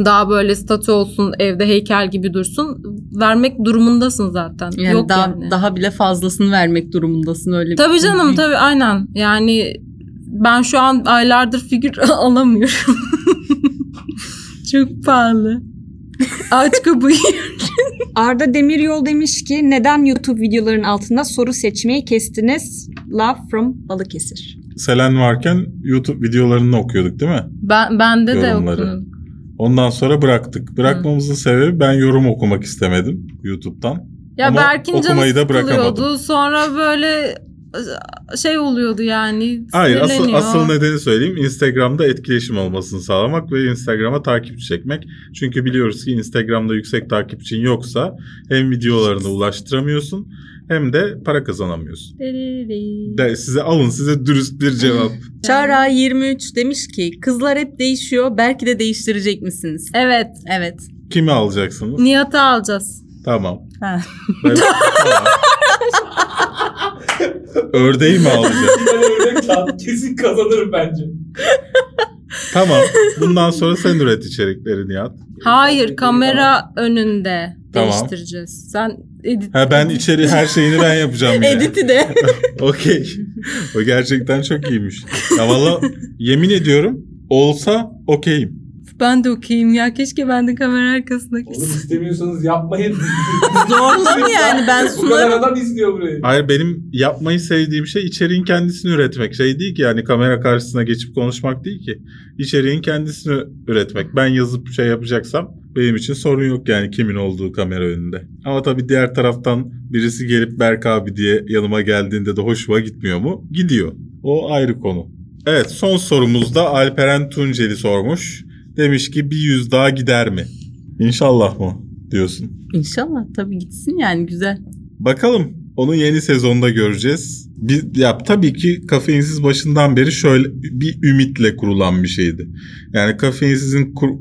daha böyle statü olsun evde heykel gibi dursun vermek durumundasın zaten. Yani Yok daha, yani. daha bile fazlasını vermek durumundasın öyle. bir- Tabii canım tabii aynen. Yani ben şu an aylardır figür [LAUGHS] alamıyorum. [LAUGHS] Çok pahalı. Aç kapıyı. [LAUGHS] Arda Demiryol demiş ki neden YouTube videoların altında soru seçmeyi kestiniz? Love from Balıkesir. Selen varken YouTube videolarını okuyorduk değil mi? Ben, bende de Yorumları. okudum. Ondan sonra bıraktık. Bırakmamızın sebebi ben yorum okumak istemedim YouTube'dan. Ya Ama Berk'in canı okumayı da bırakamadım. sıkılıyordu. Sonra böyle şey oluyordu yani. Hayır asıl, asıl nedeni söyleyeyim. Instagram'da etkileşim olmasını sağlamak ve Instagram'a takipçi çekmek. Çünkü biliyoruz ki Instagram'da yüksek takipçin yoksa hem videolarını ulaştıramıyorsun hem de para kazanamıyorsun. De, size alın size dürüst bir cevap. [LAUGHS] Çağrı 23 demiş ki kızlar hep değişiyor belki de değiştirecek misiniz? Evet. Evet. Kimi alacaksınız? Nihat'ı alacağız. Tamam. Ha. Ben- [LAUGHS] tamam. [LAUGHS] Ördeği mi alacağım? Ben örnek çal- kesin kazanırım bence. Tamam. Bundan sonra sen üret içerikleri Nihat. Hayır kamera önünde Tamam. değiştireceğiz. Sen edit. Ha ben içeri her şeyini ben yapacağım yine. Edit'i de. [LAUGHS] Okey. O gerçekten çok iyiymiş. Ya valla yemin ediyorum olsa okeyim. Ben de okuyayım ya. Keşke ben de kamera arkasında Oğlum istemiyorsanız yapmayın. [LAUGHS] Zorlama yani ben Bu kadar sunarım. adam izliyor burayı. Hayır benim yapmayı sevdiğim şey içeriğin kendisini üretmek. Şey değil ki yani kamera karşısına geçip konuşmak değil ki. İçeriğin kendisini üretmek. Ben yazıp şey yapacaksam benim için sorun yok yani kimin olduğu kamera önünde. Ama tabii diğer taraftan birisi gelip Berk abi diye yanıma geldiğinde de hoşuma gitmiyor mu? Gidiyor. O ayrı konu. Evet son sorumuzda Alperen Tunceli sormuş. Demiş ki bir yüz daha gider mi? İnşallah mı diyorsun? İnşallah tabii gitsin yani güzel. Bakalım. Onu yeni sezonda göreceğiz. Bir, ya tabii ki kafeinsiz başından beri şöyle bir ümitle kurulan bir şeydi. Yani kafeinsizin kur-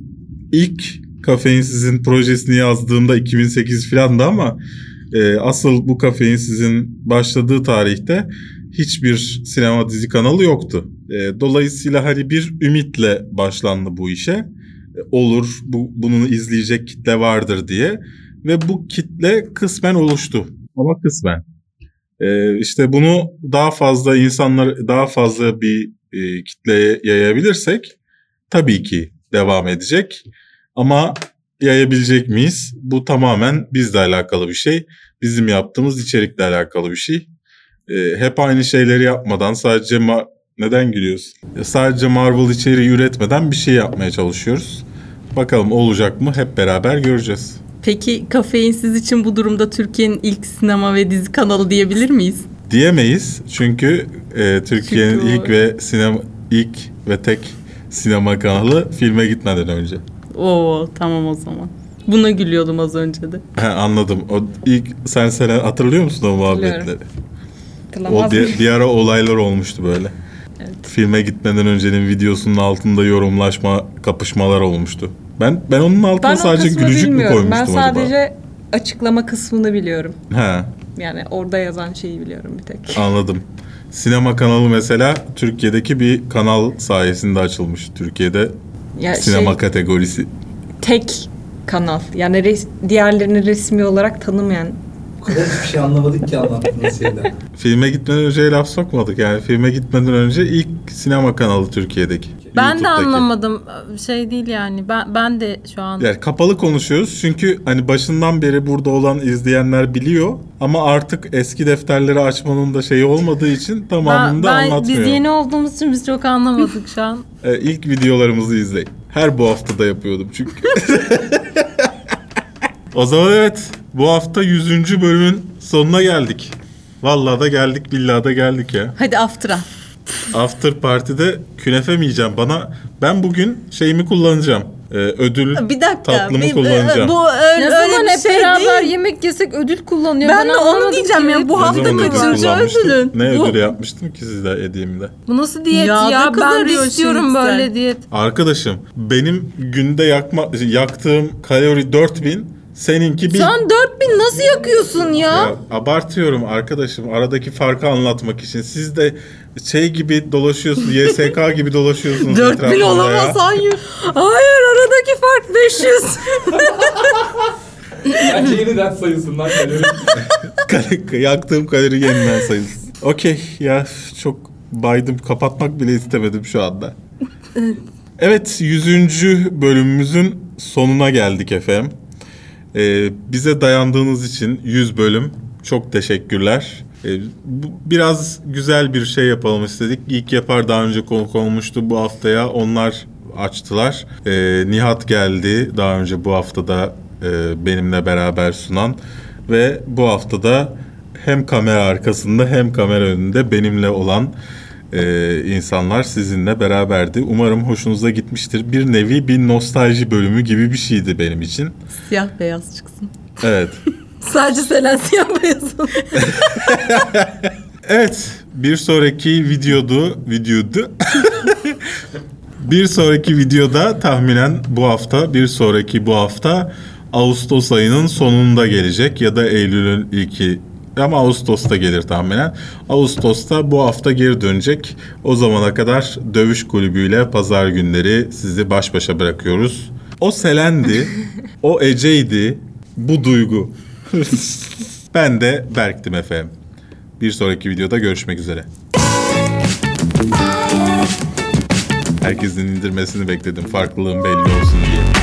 ilk kafeinsizin projesini yazdığımda 2008 filandı ama e, asıl bu kafeinsizin başladığı tarihte hiçbir sinema dizi kanalı yoktu. E, dolayısıyla hani bir ümitle başlandı bu işe. E, olur bu bunu izleyecek kitle vardır diye ve bu kitle kısmen oluştu. Ama kısmen. Ee, işte bunu daha fazla insanlar, daha fazla bir e, kitleye yayabilirsek tabii ki devam edecek. Ama yayabilecek miyiz? Bu tamamen bizle alakalı bir şey. Bizim yaptığımız içerikle alakalı bir şey. Ee, hep aynı şeyleri yapmadan sadece ma- neden gülüyorsun? Sadece Marvel içeriği üretmeden bir şey yapmaya çalışıyoruz. Bakalım olacak mı? Hep beraber göreceğiz. Peki kafeinsiz için bu durumda Türkiye'nin ilk sinema ve dizi kanalı diyebilir miyiz? Diyemeyiz çünkü e, Türkiye'nin Çünkü o- ilk ve sinema ilk ve tek sinema kanalı filme gitmeden önce. Oo tamam o zaman. Buna gülüyordum az önce de. He, anladım. O ilk sen Selen hatırlıyor musun o muhabbetleri? Hatırlıyorum. O Hatırlamaz bir, mıyım? bir ara olaylar olmuştu böyle. Filme gitmeden öncenin videosunun altında yorumlaşma, kapışmalar olmuştu. Ben ben onun altına Ben o sadece gülücük mü koymuştum Ben acaba? sadece açıklama kısmını biliyorum. He, Yani orada yazan şeyi biliyorum bir tek. anladım. Sinema kanalı mesela Türkiye'deki bir kanal sayesinde açılmış. Türkiye'de Ya sinema şey, kategorisi. tek kanal. Yani res- diğerlerini resmi olarak tanımayan. Kadar hiçbir şey anlamadık ki anlattığınız şeyden. Filme gitmeden önce laf sokmadık yani. Filme gitmeden önce ilk sinema kanalı Türkiye'deki. Ben de YouTube'daki. anlamadım. Şey değil yani. Ben ben de şu an Yani kapalı konuşuyoruz çünkü hani başından beri burada olan izleyenler biliyor ama artık eski defterleri açmanın da şeyi olmadığı için ben, tamamını da ben anlatmıyor. biz yeni olduğumuz için biz çok anlamadık şu an. Ee, [LAUGHS] ilk videolarımızı izleyin. Her bu hafta da yapıyordum çünkü. [LAUGHS] o zaman evet bu hafta 100. bölümün sonuna geldik. Vallahi da geldik billahi da geldik ya. Hadi after'a. After Party'de künefe mi yiyeceğim? Bana ben bugün şeyimi kullanacağım. Ee, ödül Bir dakika. tatlımı bir- kullanacağım. Bu öyle, Ne zaman hep şey beraber değil. yemek yesek ödül kullanıyor. Ben de onu diyeceğim ki. ya, bu Ne hafta ödül kaçıncı ödülün? Ne Bu- ödülü yapmıştım ki size hediyemde? Bu nasıl diyet Yağda ya? Ben de istiyorum şimdi sen. böyle diyet. Arkadaşım benim günde yakma yaktığım kalori 4000 seninki 1000. Sen 4000 nasıl yakıyorsun ya? Ya, abartıyorum arkadaşım aradaki farkı anlatmak için. Siz de şey gibi dolaşıyorsunuz, YSK [LAUGHS] gibi dolaşıyorsunuz 4000 etrafında ya. olamaz hayır. Hayır aradaki fark 500. Bence yeniden sayısından kalori. [LAUGHS] Kal- Yaktığım kalori yeniden sayılsın. Okey ya çok baydım kapatmak bile istemedim şu anda. Evet 100. bölümümüzün sonuna geldik efendim. Ee, bize dayandığınız için 100 bölüm çok teşekkürler. Ee, bu, biraz güzel bir şey yapalım istedik. İlk yapar daha önce konuk olmuştu bu haftaya. Onlar açtılar. Ee, Nihat geldi daha önce bu haftada e, benimle beraber sunan. Ve bu haftada hem kamera arkasında hem kamera önünde benimle olan e, insanlar sizinle beraberdi. Umarım hoşunuza gitmiştir. Bir nevi bir nostalji bölümü gibi bir şeydi benim için. Siyah beyaz çıksın. Evet. [LAUGHS] Sadece Selen siyah beyaz. [LAUGHS] Evet, bir sonraki videodu, videodu. [LAUGHS] bir sonraki videoda tahminen bu hafta, bir sonraki bu hafta Ağustos ayının sonunda gelecek ya da Eylül'ün ilki ama Ağustos'ta gelir tahminen. Ağustos'ta bu hafta geri dönecek. O zamana kadar dövüş kulübüyle pazar günleri sizi baş başa bırakıyoruz. O Selen'di, o Ece'ydi, bu Duygu. [LAUGHS] ben de Berk'tim efendim. Bir sonraki videoda görüşmek üzere. Herkesin indirmesini bekledim farklılığın belli olsun diye.